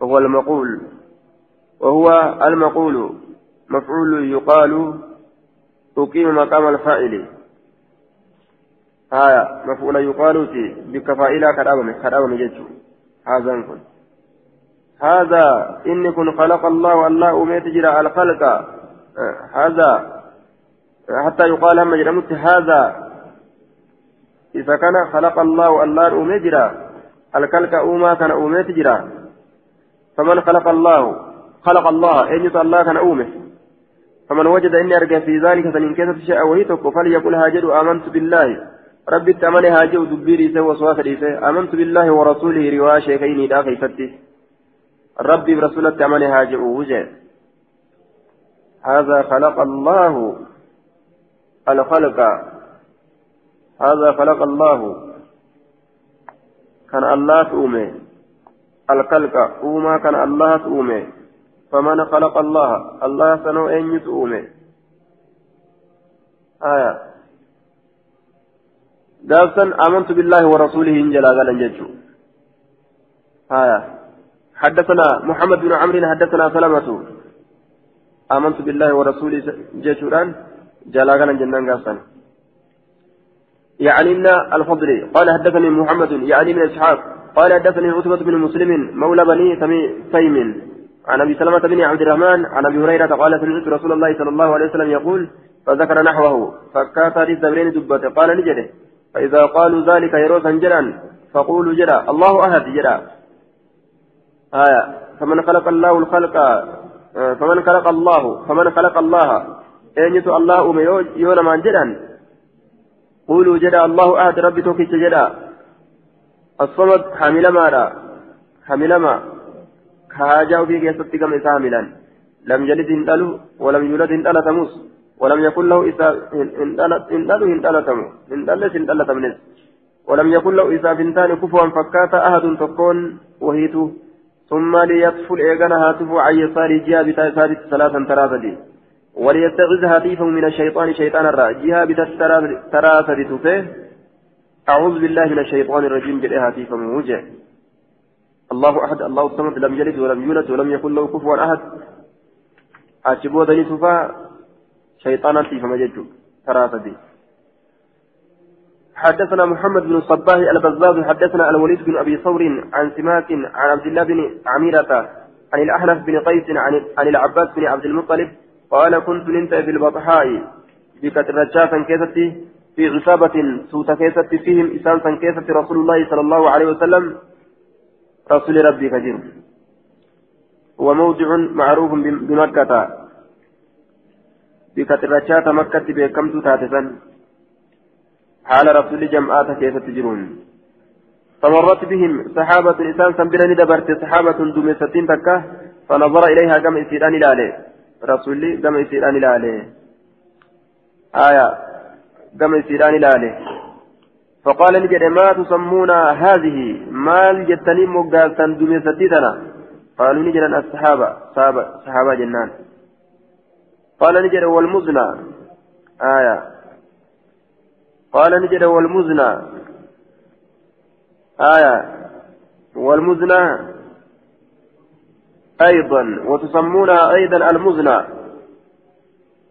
وهو المقول وهو المقول مفعول يقال أقيم مقام الفاعل آية مفعول يقال بك فاعلا كرامة كرامة جدّ هذا نكون هذا إن كن خلق الله الله أميت جرى الخلق هذا حتى يقال هم جرمت هذا. إذا كان خلق الله الله أمجرا الكلك أوما كان أومتجرا فمن خلق الله خلق الله أن الله كان أومه. فمن وجد إني أرجع في ذلك فإن كتب شيئا وهيتك فليقل هاجر آمنت بالله. ربي التمنى هاجر دبيري سوى وصوات آمنت بالله ورسوله رواية شيخين داخل فتي ربي برسول التمنى هاجر وجه. هذا خلق الله. الخلق هذا خلق الله. كان الله تؤمي الخلق. أوما كان الله تؤمي فمن خلق الله؟ الله سنو أن تؤمي آية. قابسا آمنت بالله ورسوله إن جلا قال آية. حدثنا محمد بن عمرو حدثنا سلمة آمنت بالله ورسوله جيشوران جلاغنا جنان قاسان يعني إن الفضل قال حدثني محمد يعني من إسحاق قال حدثني عتبة بن مسلم مولى بني تيم عن أبي سلمة بن عبد الرحمن عن أبي هريرة قال سمعت رسول الله صلى الله عليه وسلم يقول فذكر نحوه فكات للزبرين دبته قال نجده. فإذا قالوا ذلك يروسا جرا فقولوا جرا. الله أحد جرا. آية. فمن خلق الله الخلق فمن خلق الله فمن خلق الله. أين الله أم يونا من جدا؟ قولوا جدا الله أحد ربي توكيش جدا. الصمد حامل مارا حامل ما. كهاجا في كيستي كم حاملا. لم يلد هندلو ولم يولد هندلة تموس ولم يكن له إسا هندلو هندلة تمو هندلة هندلة تمنس ولم يكن له إسا بنتان كفوا فكاتا أحد تكون وهيتو. ثم ليطفل إيغانا هاتف عن يسار جهة بتاع ثابت ثلاثا ثلاثة دي. وليتخذ هاتفه من الشيطان شيطان الرا. جهة بتاع ثلاثة دي أعوذ بالله من الشيطان الرجيم. جل هاتفه موجه الله أحد. الله الصمد لم يلد ولم يولد ولم يكن له كفوا أحد. أجبود نسفا شيطانا في فمجد ثلاثة حدثنا محمد بن الصباح البزاز حدثنا الوليد بن أبي ثور عن سماك عن عبد الله بن عميرة عن الأحنف بن قيس عن عن العباس بن عبد المطلب قال كنت ننت في البطحاء بكترجاتا كيستي في عصابة سوت كيستي فيهم إسانسا كيستي رسول الله صلى الله عليه وسلم. رسول ربي كثير وموضع معروف بمكة. بكترجاتا مكة بكمت تاتسا حال رسول جمعات كيف تجرون؟ فمرت بهم صحابة إنسان سنبرني دبرت صحابة دمستين تكة فنظر إليها كما إسيران إلى رسول كما إسيران إلى آية. كما إسيران إلى فقال نجد ما تسمون هذه؟ مال جتني مقالتا دمستيتنا قالوا نجد الصحابة صحابة, صحابة جنان. قال نجد والمزنى. آية. قال نجد والمزنى. آية. والمزنى أيضا وتسمونها أيضا المزنى.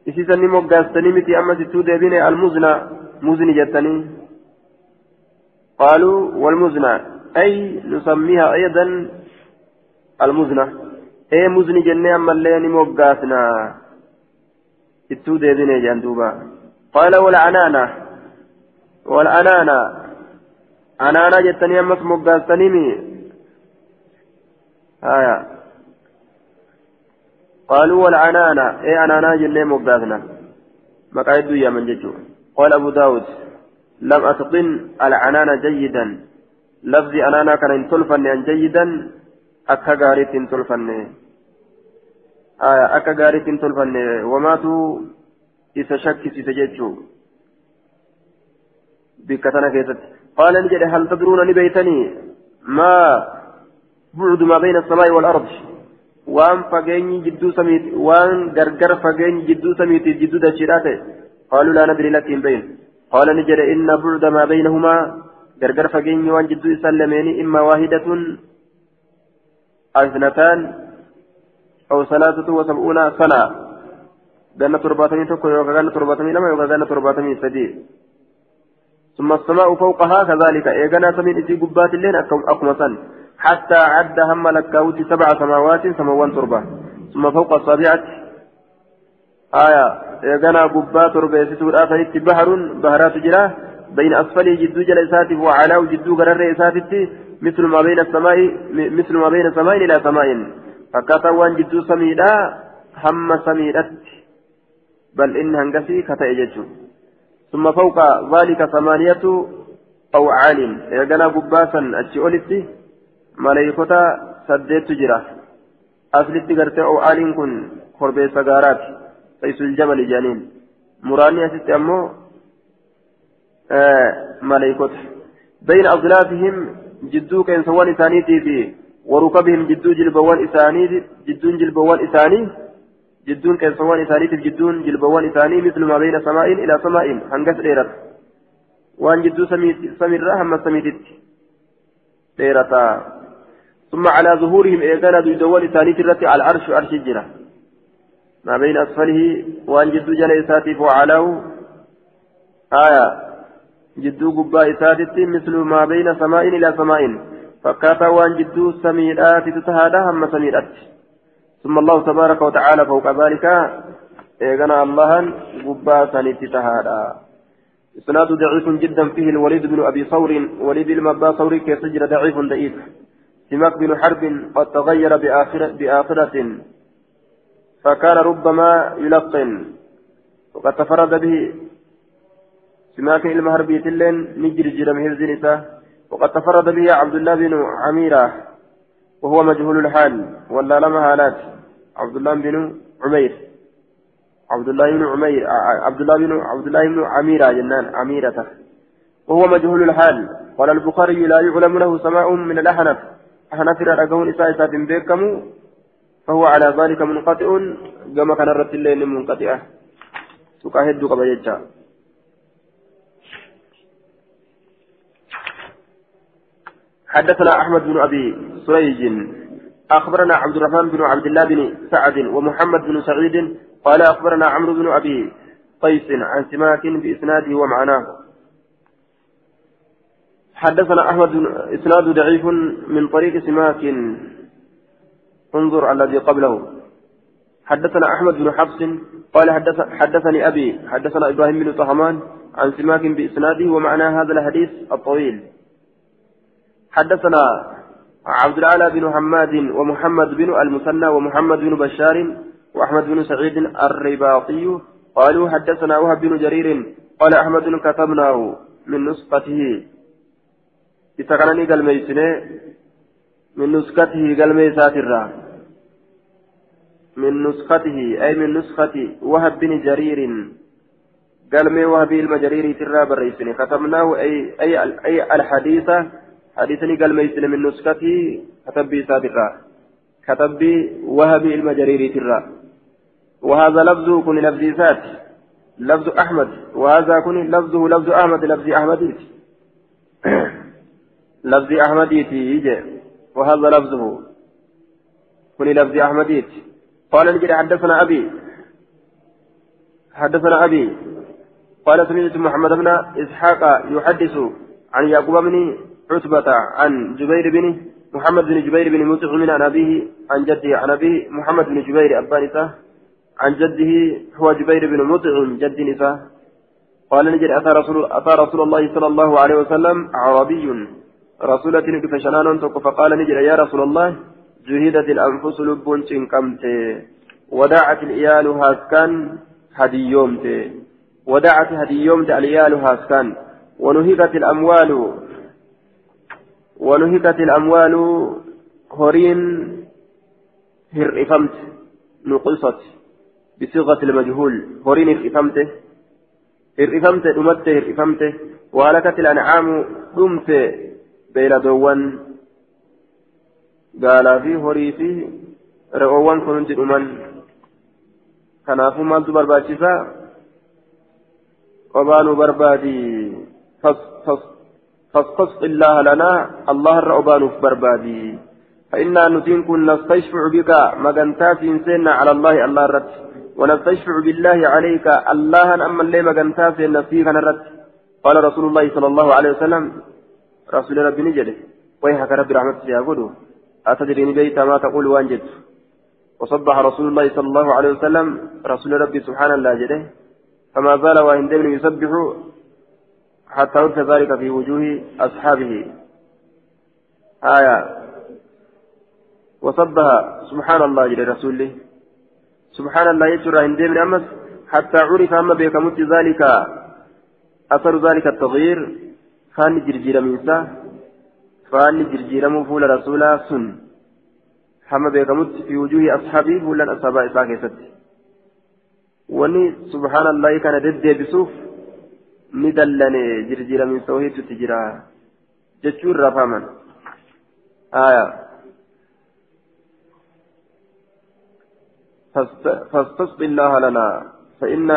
إسيسا نمو قاستني متي أما ستو ديبيني المزنى. مزني جتني. قالوا والمزنى. أي نسميها أيضا المزنى. أي مزني جنة أما اللي نمو قاسنا ستو ديبيني جندوبا قال والعنانة. والأنانا أنانا جتني أمس مقاستنيمي آية قالوا والعنانا إيه أنانا جنة مقاستنا مقايد يا من ججو قال أبو داود لم أتقن العنان جيدا لفظي أنانا كان تلفن أن جيدا أكا غاريت تلفن آية أكا غاريت تلفن وماتوا إذا شك سيتججو بكتنا كيست قال نجد هل تدرون لبيتني ما بعد ما بين السماء والأرض؟ وان فقيني جدو سميت وان غرغر فقيني جدو سميت جدو دشيراته قالوا لا ندري لكن بين. قال نجد إن بعد ما بينهما غرغر فقيني وان جدو سلمين إما واحدة أو اثنتان أو ثلاثة وسبعون سنة. قالنا ترباتمي تكو يوكا قالنا ترباتمي لما يوكا قالنا ترباتمي سدي ثم السماء فوقها كذلك. إيقنا سمين إسي قبات اللين سن. حتى عد هم لكاوتي سبع سماوات سموان تربة. ثم فوق السابعة آية. إيقنا قبات تربة يسيسور آثنت بحر بهرات جراه بين أسفله جدو جل إساتف وعلاه جدو قرر إساتف مثل ما بين السماء مثل ما بين سماء إلى سماء. فكتا وان جدو سميدا هم سميدت. بل إن هنقسي كتا إججو ثم فوق ذلك ثمانية أوعال إيقنا قباسا أتشئولتي ملايكوتا سديت جرا. أصلت قرتي أوعال كن خربي سقارات قيس الجبل جانين. مراني أسست أمو آه ملايكوتا بين أظلافهم جدو كان سوان إسانيتي في وركبهم جدو جلبوان إساني جدو جلبوان إساني. جدون كيسوان إسانيتف جدون جلبوان إساني مثل ما بين سماء إلى سماء هنقص ديرت وان جدو سمير هم سميتت ديرتا ثم على ظهورهم إيقانا دوان إسانيت الرت على العرش عرش الجنة. ما بين أسفله وان جدو جل إساتف وعلاه آية. جدو قبا إساتت مثل ما بين سماء إلى سماء فكاتا وان جدو سميرات تتهادى هم سميرات ثم الله تبارك وتعالى فوق ذلك إيغنا الله قباسا اتتهادا إسناد ضعيف جدا فيه الوليد بن أبي ثور وليد المبا ثور كيسجر ضعيف ضعيف. سماك بن حرب قد تغير بآخرة, بآخرة. فكان ربما يلقن. وقد تفرد به. سماك المهربي تلين نجر جرم هرزنسة وقد تفرد به عبد الله بن عميرة. وهو مجهول الحال. ولا لما هالات عبد الله بن عمير. عبد الله بن عمير عبد الله بن عبد الله بن عميرة جنان عميرة. وهو مجهول الحال. قال البخاري لا يعلم له سماء من الأحنف. أحنف رأقون إساء إساء بيكم فهو على ذلك منقطع. كما كان الرد الليل منقطعة تكاهد قبل حدثنا أحمد بن أبي سريج. أخبرنا عبد الرحمن بن عبد الله بن سعد ومحمد بن سعيد قال أخبرنا عمرو بن أبي قيس عن سماك بإسناده ومعناه. حدثنا أحمد إسناد ضعيف من طريق سماك. انظر الذي قبله. حدثنا أحمد بن حفص قال حدث حدثني أبي حدثنا إبراهيم بن طهمان عن سماك بإسناده ومعنى هذا الحديث الطويل. حدثنا عبد الأعلى بن حماد ومحمد بن المثنى ومحمد بن بشار وأحمد بن سعيد الرباطي قالوا حدثنا وهب بن جرير قال أحمد كتبناه من نسخته. كان قال من نسخته قال ميسات من نسخته أي من نسخة وهب بن جرير. قال مي وهب المجرير ترى بالرئيسين ختمناه أي أي أي الحديث حديثني قال ميسن من نسختي كتبي ساترا كتبي وهب المجرير ترى. وهذا لفظه كن لفظي ذات. لفظ أحمد. وهذا كن لفظه لفظ أحمد لفظ أحمد. لفظ أحمد يجي. وهذا لفظه. كن لفظ أحمد قال نجد حدثنا أبي. حدثنا أبي. قال سمعت محمد بن إسحاق يحدث عن يعقوب بن عتبة عن جبير بن محمد بن جبير بن مطعم عن أبيه عن جده عن أبيه محمد بن جبير أبان عن جده هو جبير بن مطعم جد نساء. قال نجد أتى رسول, أتى رسول الله صلى الله عليه وسلم عربي رسولة فشنان فقال نجد يا رسول الله جهدت الأنفس لب شنكمت ودعت الإيال هاسكان هديومت ودعت هديومت الإيال هاسكان ونهكت الأموال ونهكت الأموال هورين هرئفمت نقصت بصيغة المجهول. هورين هرئفمت هرئفمت أمت هرئفمت. وهلكت الأنعام دمت بيلدوان gaalaa fi horii fi re'oowwan kun hundi dhuman kanaafuu maaltu barbaachisa obaanuu barbaadi فاستصق الله لنا الله الرأبان بربادي. فإنا نتين كن نستشفع بك مغنتات إنسان على الله الله الرد ونستشفع بالله عليك الله أما اللي مغنتات نفسيك نرد قال رسول الله صلى الله عليه وسلم رسول ربي نجده ويحك ربي رحمته يقوله أتدري بيت ما تقول وانجد وصبح رسول الله صلى الله عليه وسلم رسول ربي سبحان الله جده فما زال وإن يسبح حتى عرف ذلك في وجوه أصحابه. آية. وصبها سبحان الله جل رسوله. سبحان الله يجرى عند من أمس. حتى عرف أما بكمت ذلك. أثر ذلك التغيير. كان جرجير منساه فاني جرجيرمو فول رسولا سن. حما بيكمت في وجوه أصحابه فولا أصحاب إساء كيست وني سبحان الله كان دد بسوف ندلني جرجير من سوهيت تجرا جتشور رفاما آية فاستصب الله لنا فإنا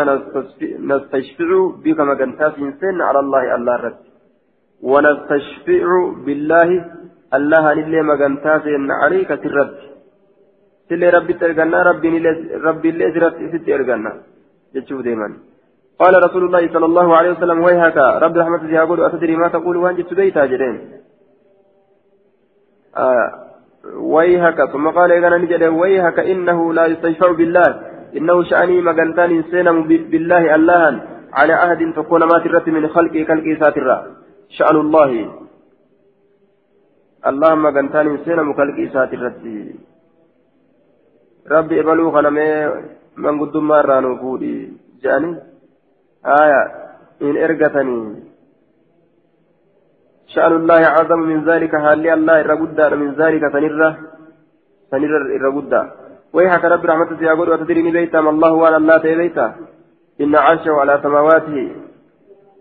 نستشفع بك مجنتاس إنسان على الله الله رد ونستشفع بالله الله مغنتا سين عليك ترد سلي ربي ترغنا ربي ربي اللي ست ارغنا جتشوف ديما قال رسول الله صلى الله عليه وسلم ويهك رب رحمة يقول أتدري ما تقول؟ وان جبت بيتا جرين آه ويهك ثم قال إذا نجد ويهك إنه لا يستشفع بالله. إنه شأني مغنتان سينم بالله الله على عهد تكون ما ترت من خلقي خلقي ساترا شأن الله. اللهم قنتان سينا مكالك إسات الرسي ربي إبلو خنمي من قدام مرانو فودي جاني؟ آية إن إرقتني شأن الله أعظم من ذلك هالي الله إرقدا من ذلك سنرة سنرة إرقدا ويحك رب رحمة يقول وتدري بيتا ما الله وأنا الله بيتا. إن عرشه على سماواته.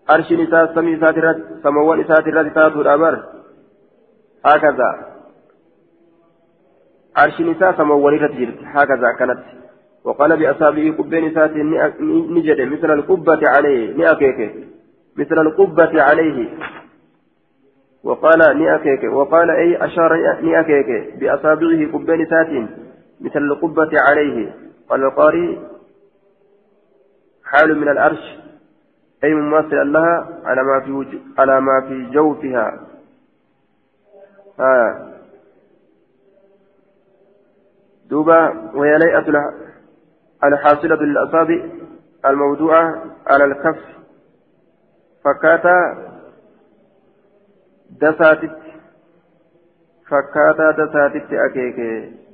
عرش نساء سمي ساترات سموان ساترات تاتو الأمر. هكذا. عرش نساء سموان رتجرت هكذا كانت. وقال بأصابعه قبين سات نجد مثل القبة عليه نأكيك مثل القبة عليه. وقال نأكيك وقال أي أشار نأكيك بأصابعه قبين سات مثل القبة عليه. قال القاري حال من الأرش. أي مماثلا لها على ما في وجو على ما في جوفها. آه. دوبا وهي ليئة الحاصلة للأصابع الموضوعة على الكف. فكاتا دساتت فكاتا دساتت أكيك.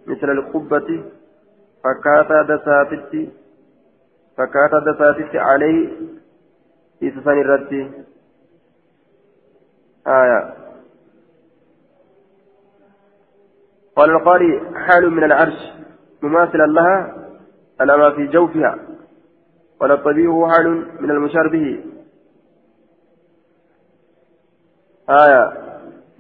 مثل القبة. فكاتا دساتت فكاتا دساتت عليه إسسان الرد. آية. قال القاري حال من العرش مماثلا لها. على ما في جوفها قال الطبيب حال من المشار به آية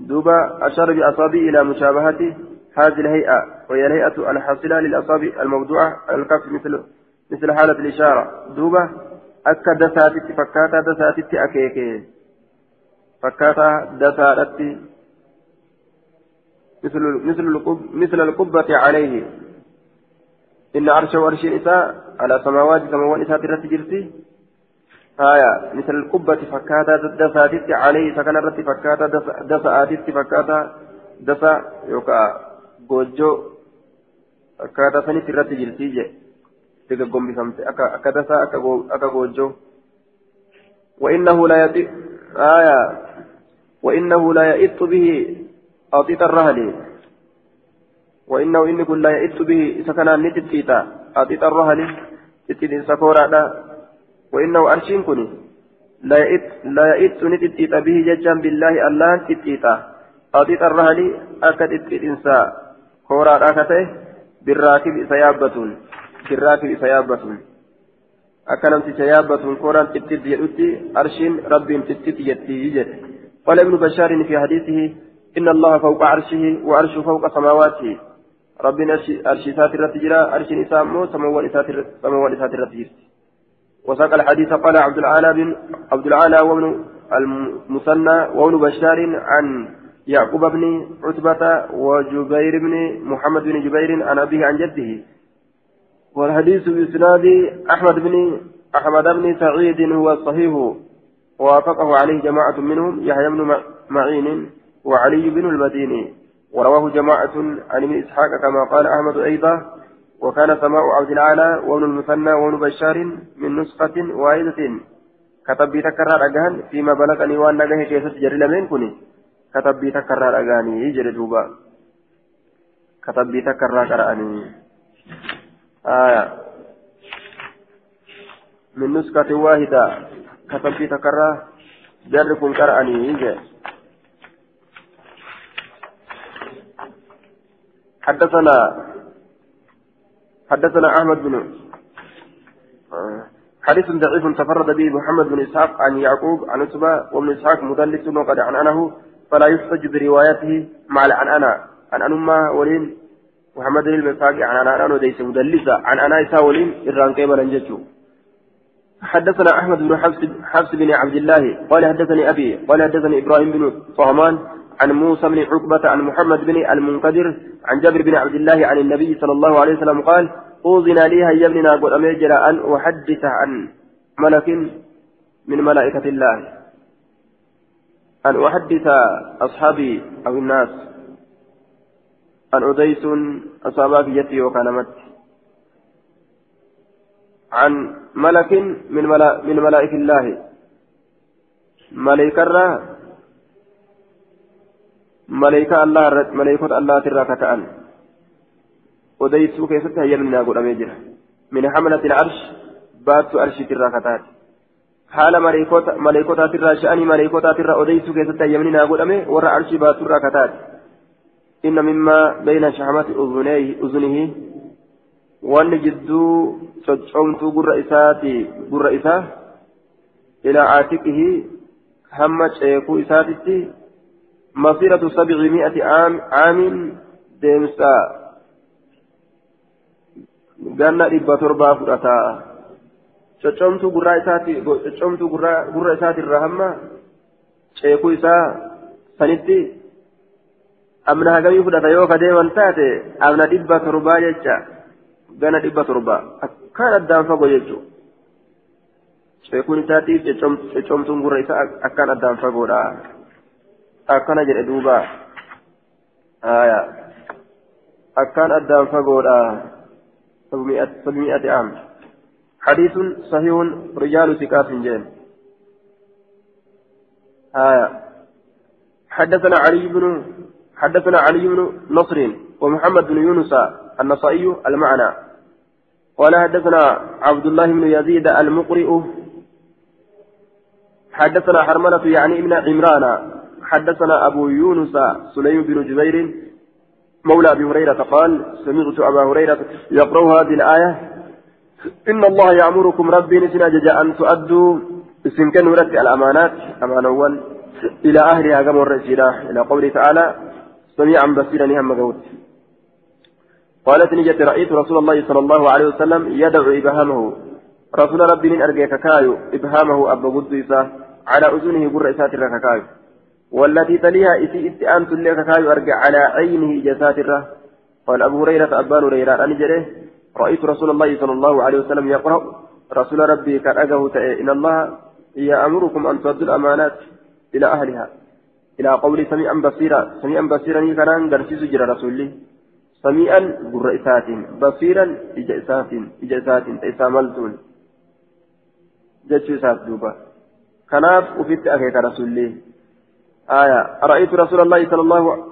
دوبا أشار بأصابع إلى مشابهة هذه الهيئة وهي الهيئة الحاصلة للأصابع الموضوعة على الكف مثل مثل حالة الإشارة. دوبا أكا دساتي فكاتا دساتي أكيكي فكاتا دساتي مثل مثل القبة عليه. إن عرش ورش إساء على سماوات سماوات إساء ترتي جرتي. آية مثل القبة فكاتا دساتي عليه سكن الرتي فكاتا دساتي فكاتا دسا يوكا جوجو فكاتا سني ترتي جرتي دققومبفمت أكا دسا أكا غوجو وإنه لا يطيق آية وإنه لا يئت به أطيط الرهل وإنه إن كل لا يئت به سكنا نتتيتا. أطيط الرهل تتين سكورا وإنه أرشين كني لا يئت لا يئت نتتيتا به ججا بالله الله تتيتا أطيط الرهل أكد تتينسا كورا أكته بالراكب yaabbatuun akka namticha yaabbatuun kooraan xixitti jedhutti arshiin rabbiin xixitti jettii jedhe قال ابن بشار في حديثه إن الله فوق عرشه وعرشه فوق سماواته. ربنا أرشي ساتر التجرى أرشي نسامه سموان ساتر التجرى وساق الحديث قال عبد العالى بن عبد العالى وابن المثنى وابن بشار عن يعقوب بن عتبة وجبير بن محمد بن جبير عن أبيه عن جده والحديث بإسناد أحمد بن أحمد بن سعيد هو الصحيح ووافقه عليه جماعة منهم يحيى بن معين وعلي بن المديني ورواه جماعة عن ابن إسحاق كما قال أحمد أيضا وكان سماع عبد العالى وابن المثنى وابن بشار من نسخة واحدة. كتب تكرر أجهن فيما بلغني وأن نجاه كيست جري لمن كني كتب تكرر أجاني يجري دوبا. كتب تكرر أجاني آية. من نسخة واحدة. كتبت تكرى جركم قرأني يجي حدثنا حدثنا أحمد بن حديث ضعيف تفرد به محمد بن إسحاق عن يعقوب عن عتبة وابن إسحاق مدلس وقد عنعنه فلا يحتج بروايته مع العنعنة. عن أنما ولين محمد المساقي عن أنا وديس مدلسة عن أنا إساولين إران قبل أنجتشو حدثنا أحمد بن حفص, حفص بن عبد الله قال حدثني أبي قال حدثني إبراهيم بن صهمان عن موسى بن عقبة عن محمد بن المنقدر عن جابر بن عبد الله عن النبي صلى الله عليه وسلم قال أوذن لي هيا ابننا قل أميجر أن أحدث عن ملك من ملائكة الله. أن أحدث أصحابي أو الناس. أن أديس أصابك يتي وكلمت. عن ملك من ملا من ملائكة الله. ملائكة ملائكة الله ملائكة الله ترى كتأن أديس كيف تهيمنا أقول أميجر من حملة العرش بات عرش ترى كتأن حال ملائكة ترى شأني ملائكة ترى أديس كيف تهيمنا أقول أمي ورى عرش بات ترى كتأن إن مما بين شحمات أذنيه أذنه jidduu coccomtuu gurra isaati gurra isaa ilaa aatiqihi hamma ceekuu isaatitti masiratu sabci mi'ati aamin deemsa ganna dhibba torbaa fudhataa coccomtuu gurraa isaati coccomtuu gurra isaatirraa hamma ceekuu isaa sanitti amna hagamii fudhata yoo ka deeman taate amna dhibba torbaa jecha gana dhibba torbaa akkaan addaan fagoo jechuudha ceekuun isaatiif coccomtuun gurra isaa akkaan addaan fagoodha akkana jedhe duuba. Akkaan addaan fagoodha sabmi'ati am. حديث صحيح رجال ثقات جين آية حدثنا علي بن حدثنا علي بن نصر ومحمد بن يونس النصائي المعنى قال حدثنا عبد الله بن يزيد المقرئ حدثنا حرملة يعني ابن عمران حدثنا أبو يونس سليم بن جبير مولى أبي هريرة قال سمعت أبا هريرة يقرأ هذه الآية إن الله يأمركم ربي نسنا جزاء أن تؤدوا سنكن ورد الأمانات أمانة إلى أهلها كما الرسيلة إلى قوله تعالى سميعا بصيرا هم قوت. قالت نجت رأيت رسول الله صلى الله عليه وسلم يدعو إبهامه. رسول ربي من أرجيك كايو إبهامه أبو قديسة على أذنه قر إسات الركاكايو والتي تليها إسي إتئانت لك كايو أرجع على عينه جسات قال أبو هريرة أبان هريرة. أن جره رأيت رسول الله صلى الله عليه وسلم يقرأ. رسول ربي كان أجه إن الله يأمركم أن تؤدوا الأمانات إلى أهلها. إلى قول سميعا بصيرا. سميعا بصيرا كان درسيس جرى رسول سميعا قر إسات بصيرا إجئسات إجئسات إساملتون جتشو إسات دوبا. كناف وفيت أكيك رسولي آية. رأيت رسول الله صلى الله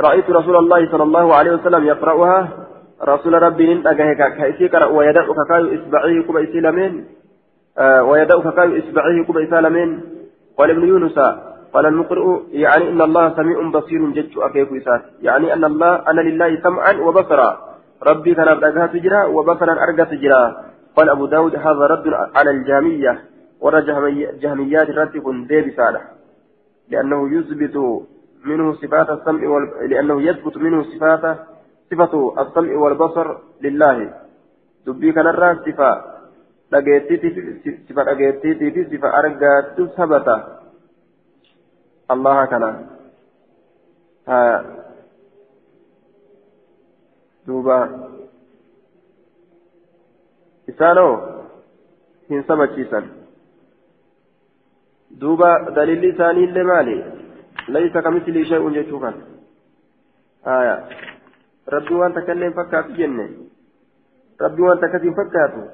رأيت رسول الله صلى الله عليه وسلم يقرأها. رسول ربي نن أكيك كيسي قرأ ويدعو كايو إسبعيه كوبا إسلامين آه ويدعو كايو إسبعيه كوبا إسلامين قال ابن يونس قال المقرئ يعني إن الله سميع بصير جج أكيك إسات يعني أن الله أن لله سمعا وبصرا. ربي كان أبدأها تجرى وبصرا أرقى تجرى قال أبو داود هذا رد على الجامية ورى جهميات رتب ديب صالح لأنه يثبت منه صفات السمع وال... لأنه يثبت منه صفات صفة السمع والبصر لله. دبي كان الرا صفة صفة لقيتي في صفة أرقات ثبت الله كان. ها. دوبا. إسانو. Kamislii shay'un jechuu kan haya rabbii waan takka illee fakkaatu jenne rabbii waan takkas hin fakkaatu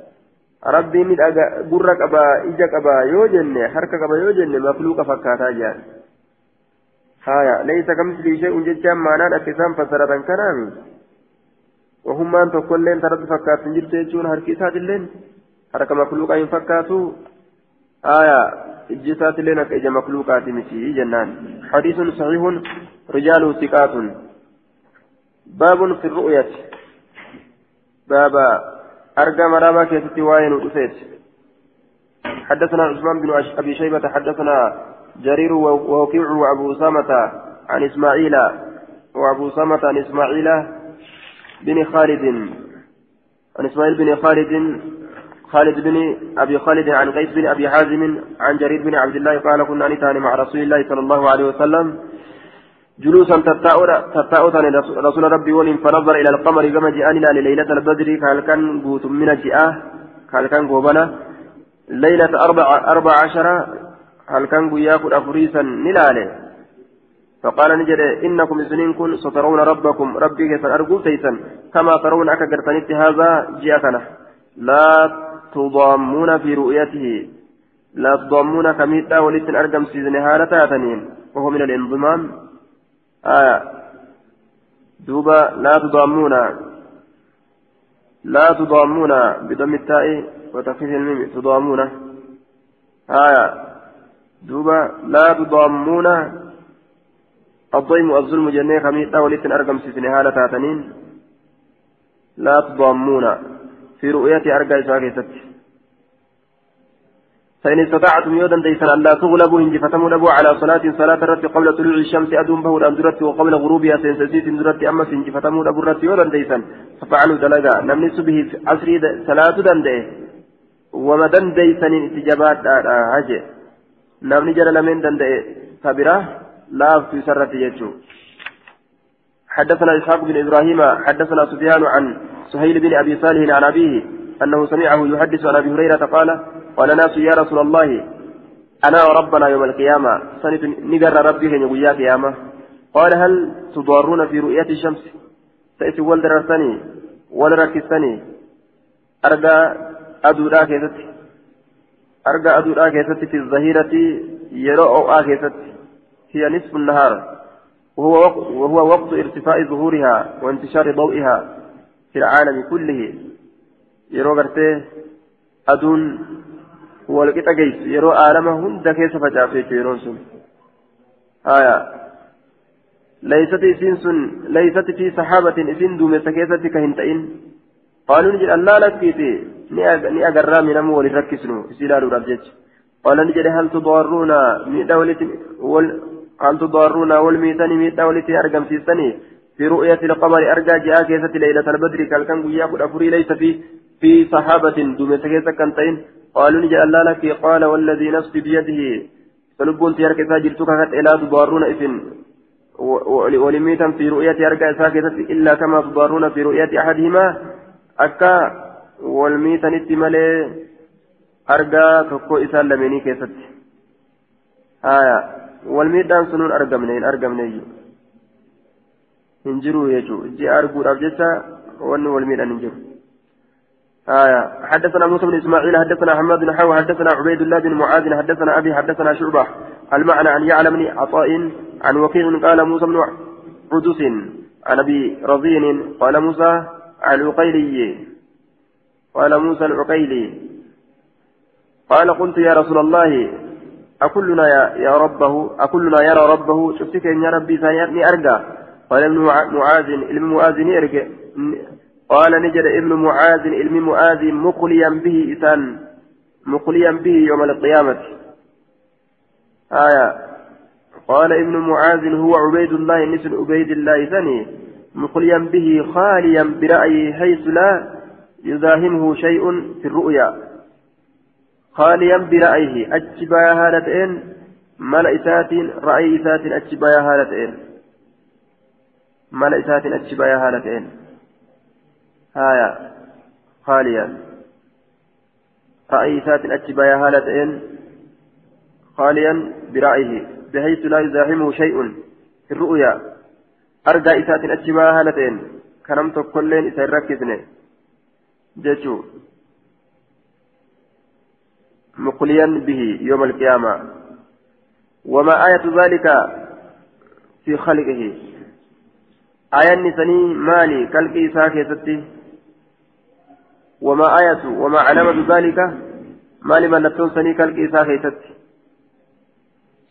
rabbiin ni dhaga gurra qaba ija qaba yoo jenne harka qaba yoo jenne mafluuqa fakkaataa jaan haya laysa kamislii shay'un jechaan maanaan akka isaan fassaratan kanaami wahummaan tokkolleen tarabbi fakkaatu hin jirtu jechuun harki isaatilleen harka makluuqaa hin fakkaatu آية إجسات لنا كإجا مخلوقات متي جنان. حديث صحيح رجاله ثقات. باب في الرؤية. بابا أرقى مرابا كيستي واين وأسيت حدثنا عثمان بن أبي شيبة حدثنا جرير ووكيع وأبو أسامة عن إسماعيل. وأبو أسامة عن إسماعيل بن خالد. عن إسماعيل بن خالد خالد بن أبي خالد عن قيس بن أبي حازم عن جرير بن عبد الله قال كنا نتاني مع رسول الله صلى الله عليه وسلم. جلوسا تتاؤتا رسول ربي ولم فنظر إلى القمر كما جاءنا لليلة البدر قال كان قوت من جاء قال كان قوبنا. ليلة أربع, أربع عشرة هل كان ياكل أفريسا نلاله فقال نجد إنكم سنين سترون ربكم. ربي كيف أرجو كما ترون أكا هذا جاءتنا لا تضامون في رؤيته لا تضامون كميتا ولتن أرقم سيزن هالة تاتنين وهو من الانضمام. آية. دوبا لا تضامون. لا تضامون بضم التاء وتخفيف الميم تضامون. آية. دوبا لا تضامون الضيم الظلم جنيه كميتا ولتن أرقم سيزن هالة تاتنين. لا تضامون. في رؤية أرجع ساكتة فإن استطعتم يودا ديسا ألا تغلبوا إن فتموا لبوا على صلاة صلاة الرت قبل طلوع الشمس أدوم به الأندرت وقبل غروبها سينسسيت اندرت أما سنج فتموا لبوا الرت يودا ديسا ففعلوا دلقا نمنس به عصري صلاة دندئ وما دنديسا استجابات هجئ نمني جل لمن دندئ كبيرة لا في سرة يجو. حدثنا إسحاق بن إبراهيم حدثنا سفيان عن سهيل بن أبي صالح عن أبيه أنه سمعه يحدث عن أبي هريرة قال قال ناس يا رسول الله أنا وربنا يوم القيامة سنة نقر ربي هن يا قيامة. قال هل تضارون في رؤية الشمس؟ تأتي ولد رسني ولد ركستني أرجى أدو راكزت أرجى أدو راكزت في الظهيرة يرى أو آكزت هي نصف النهار وهو وقت, وهو وقت ارتفاع ظهورها وانتشار ضوئها. في العالم كله يرى أدون walqixa geessu yeroo aalama hunda keessa facaafe jechuudha yeroon sun haya laysati isiin sun laysati fi saxaabatin isiin duumessa keessatti ka hin ta'in qaaluu ni jedhan laa lakkiiti ni agarraa minamu walin rakkisnu isii ilaaluudhaaf jecha qaala ni jedhe hal tudaarruuna miidhaa walitti wal في رؤية القمر أرجع جاء كيسة ليلة البدر كالكن قيا قد أفري ليس في في صحابة دون سكيسة كنتين قالوا نجي الله لك قال والذي نفسي بيده. فلبون تيارك ساجرتك قد إلا تضارون إذن ولميتا في رؤية أرجع ساكتة إلا كما تضارون في رؤية أحدهما. أكا والميتا نتمالي أرجع تكو إسال لمني كيست آية. والميتا سنون أرجع منين أرجع منين هنجروا يجو جي أرجو رابجتا وأنه والميتا هنجروا آية حدثنا موسى بن إسماعيل حدثنا حماد بن حوا حدثنا عبيد الله بن معاذ حدثنا أبي حدثنا شعبة المعنى أن يعلم بن عطاء عن وكيع قال موسى بن عدس عن أبي رضين قال موسى العقيلي قال موسى العقيلي قال قلت يا رسول الله أكلنا يا, ربه أكلنا يرى ربه شفتك إن يا ربي سيأتني أرجع قال ابن معاذ ابن معاذ يرجع. قال نجد ابن معاذ علم معاذ مقليا به إسان مقليا به يوم القيامة. آية. قال ابن معاذ هو عبيد الله مثل عبيد الله ثاني. مقليا به خاليا برأيه حيث لا يزاحمه شيء في الرؤيا. خاليا برأيه أجبا هالتين ملئسات رأي إسات أجبا هالتين ملئسات أجبا هالتين هايا خاليا رأيسات الأتبايا هالتين خاليا برأيه بحيث لا يزاحمه شيء في الرؤيا أرجى إسات الأتبايا هالتين كنمت كلين إسا ركزني جيشو مقليا به يوم القيامة وما آية ذلك في خلقه آية نسني مالي كالكي ساكي وما آية وما علامة ذلك ما لمن نتون سنيك الكيسا خيست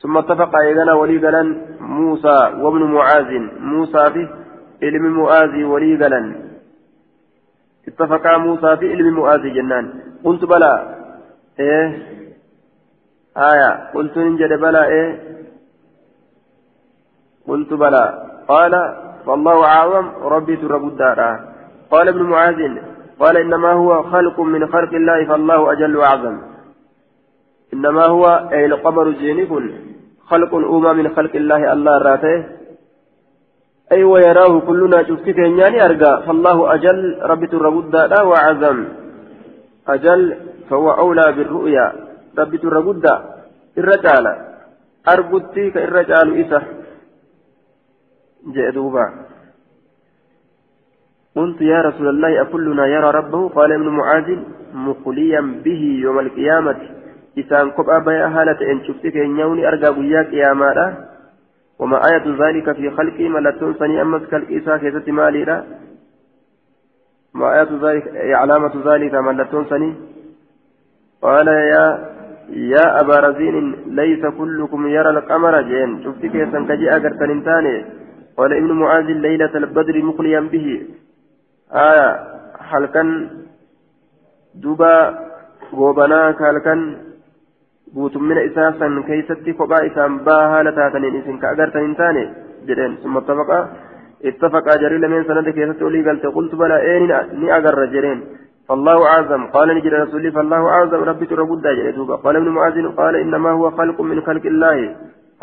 ثم اتفق أيضا ولي قلن موسى وابن معاذ. موسى في علم معاذ ولي قلن اتفقا موسى في علم معاذ جنان. قلت بلى إيه؟ آية قلت ننجد بلى إيه؟ قلت بلى. قال والله أعلم. ربي تربو الدار قال ابن معاذ قال إنما هو خلق من خلق الله فالله أجل وأعظم. إنما هو أي القمر جينف خلق أوما من خلق الله الله راته أي ويراه كلنا شفتك يعني أرقى فالله أجل. ربي تربد لا وعظم أجل فهو أولى بالرؤيا. ربي تربد الرجال أرقدتي كالرجال إسه جاء دوبا. قلت يا رسول الله أكلنا يرى ربه؟ قال ابن معاذ مقليا به يوم القيامة. إسان قبأ بيا هالة إن شفتك إن يوني أرقى بياك يا مالا. وما آية ذلك في خلقي؟ ملتون سني أمس كالإساء كيست مالي لا. ما آية ذلك علامة ذلك ملتون سني قال يا يا أبا رزين ليس كلكم يرى القمر جين. شفتك يسان كجي أقرتن قال ابن معاذ ليلة البدر مقليا به آية guutummina isaa san keeysatti kophaa isaan baa haala taataniin isin ka agartan hin taane jedheen summa ittafaqa ittafaqaa jarii lameen sanada keessatti olii galte qultu balaa ee ni agarra jedheen فالله أعظم قال نجد رسولي فالله أعظم ربي تربود جل قال ابن معاذ قال إنما هو خلق من خلق الله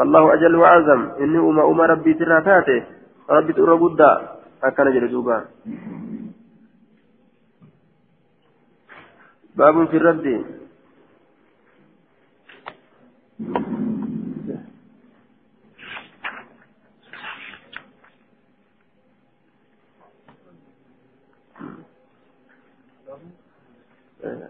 الله أجل وأعظم إني أما أما ربي ترى تاتي ربي ترى قدا أكن جلدوبا باب في الرد Yeah.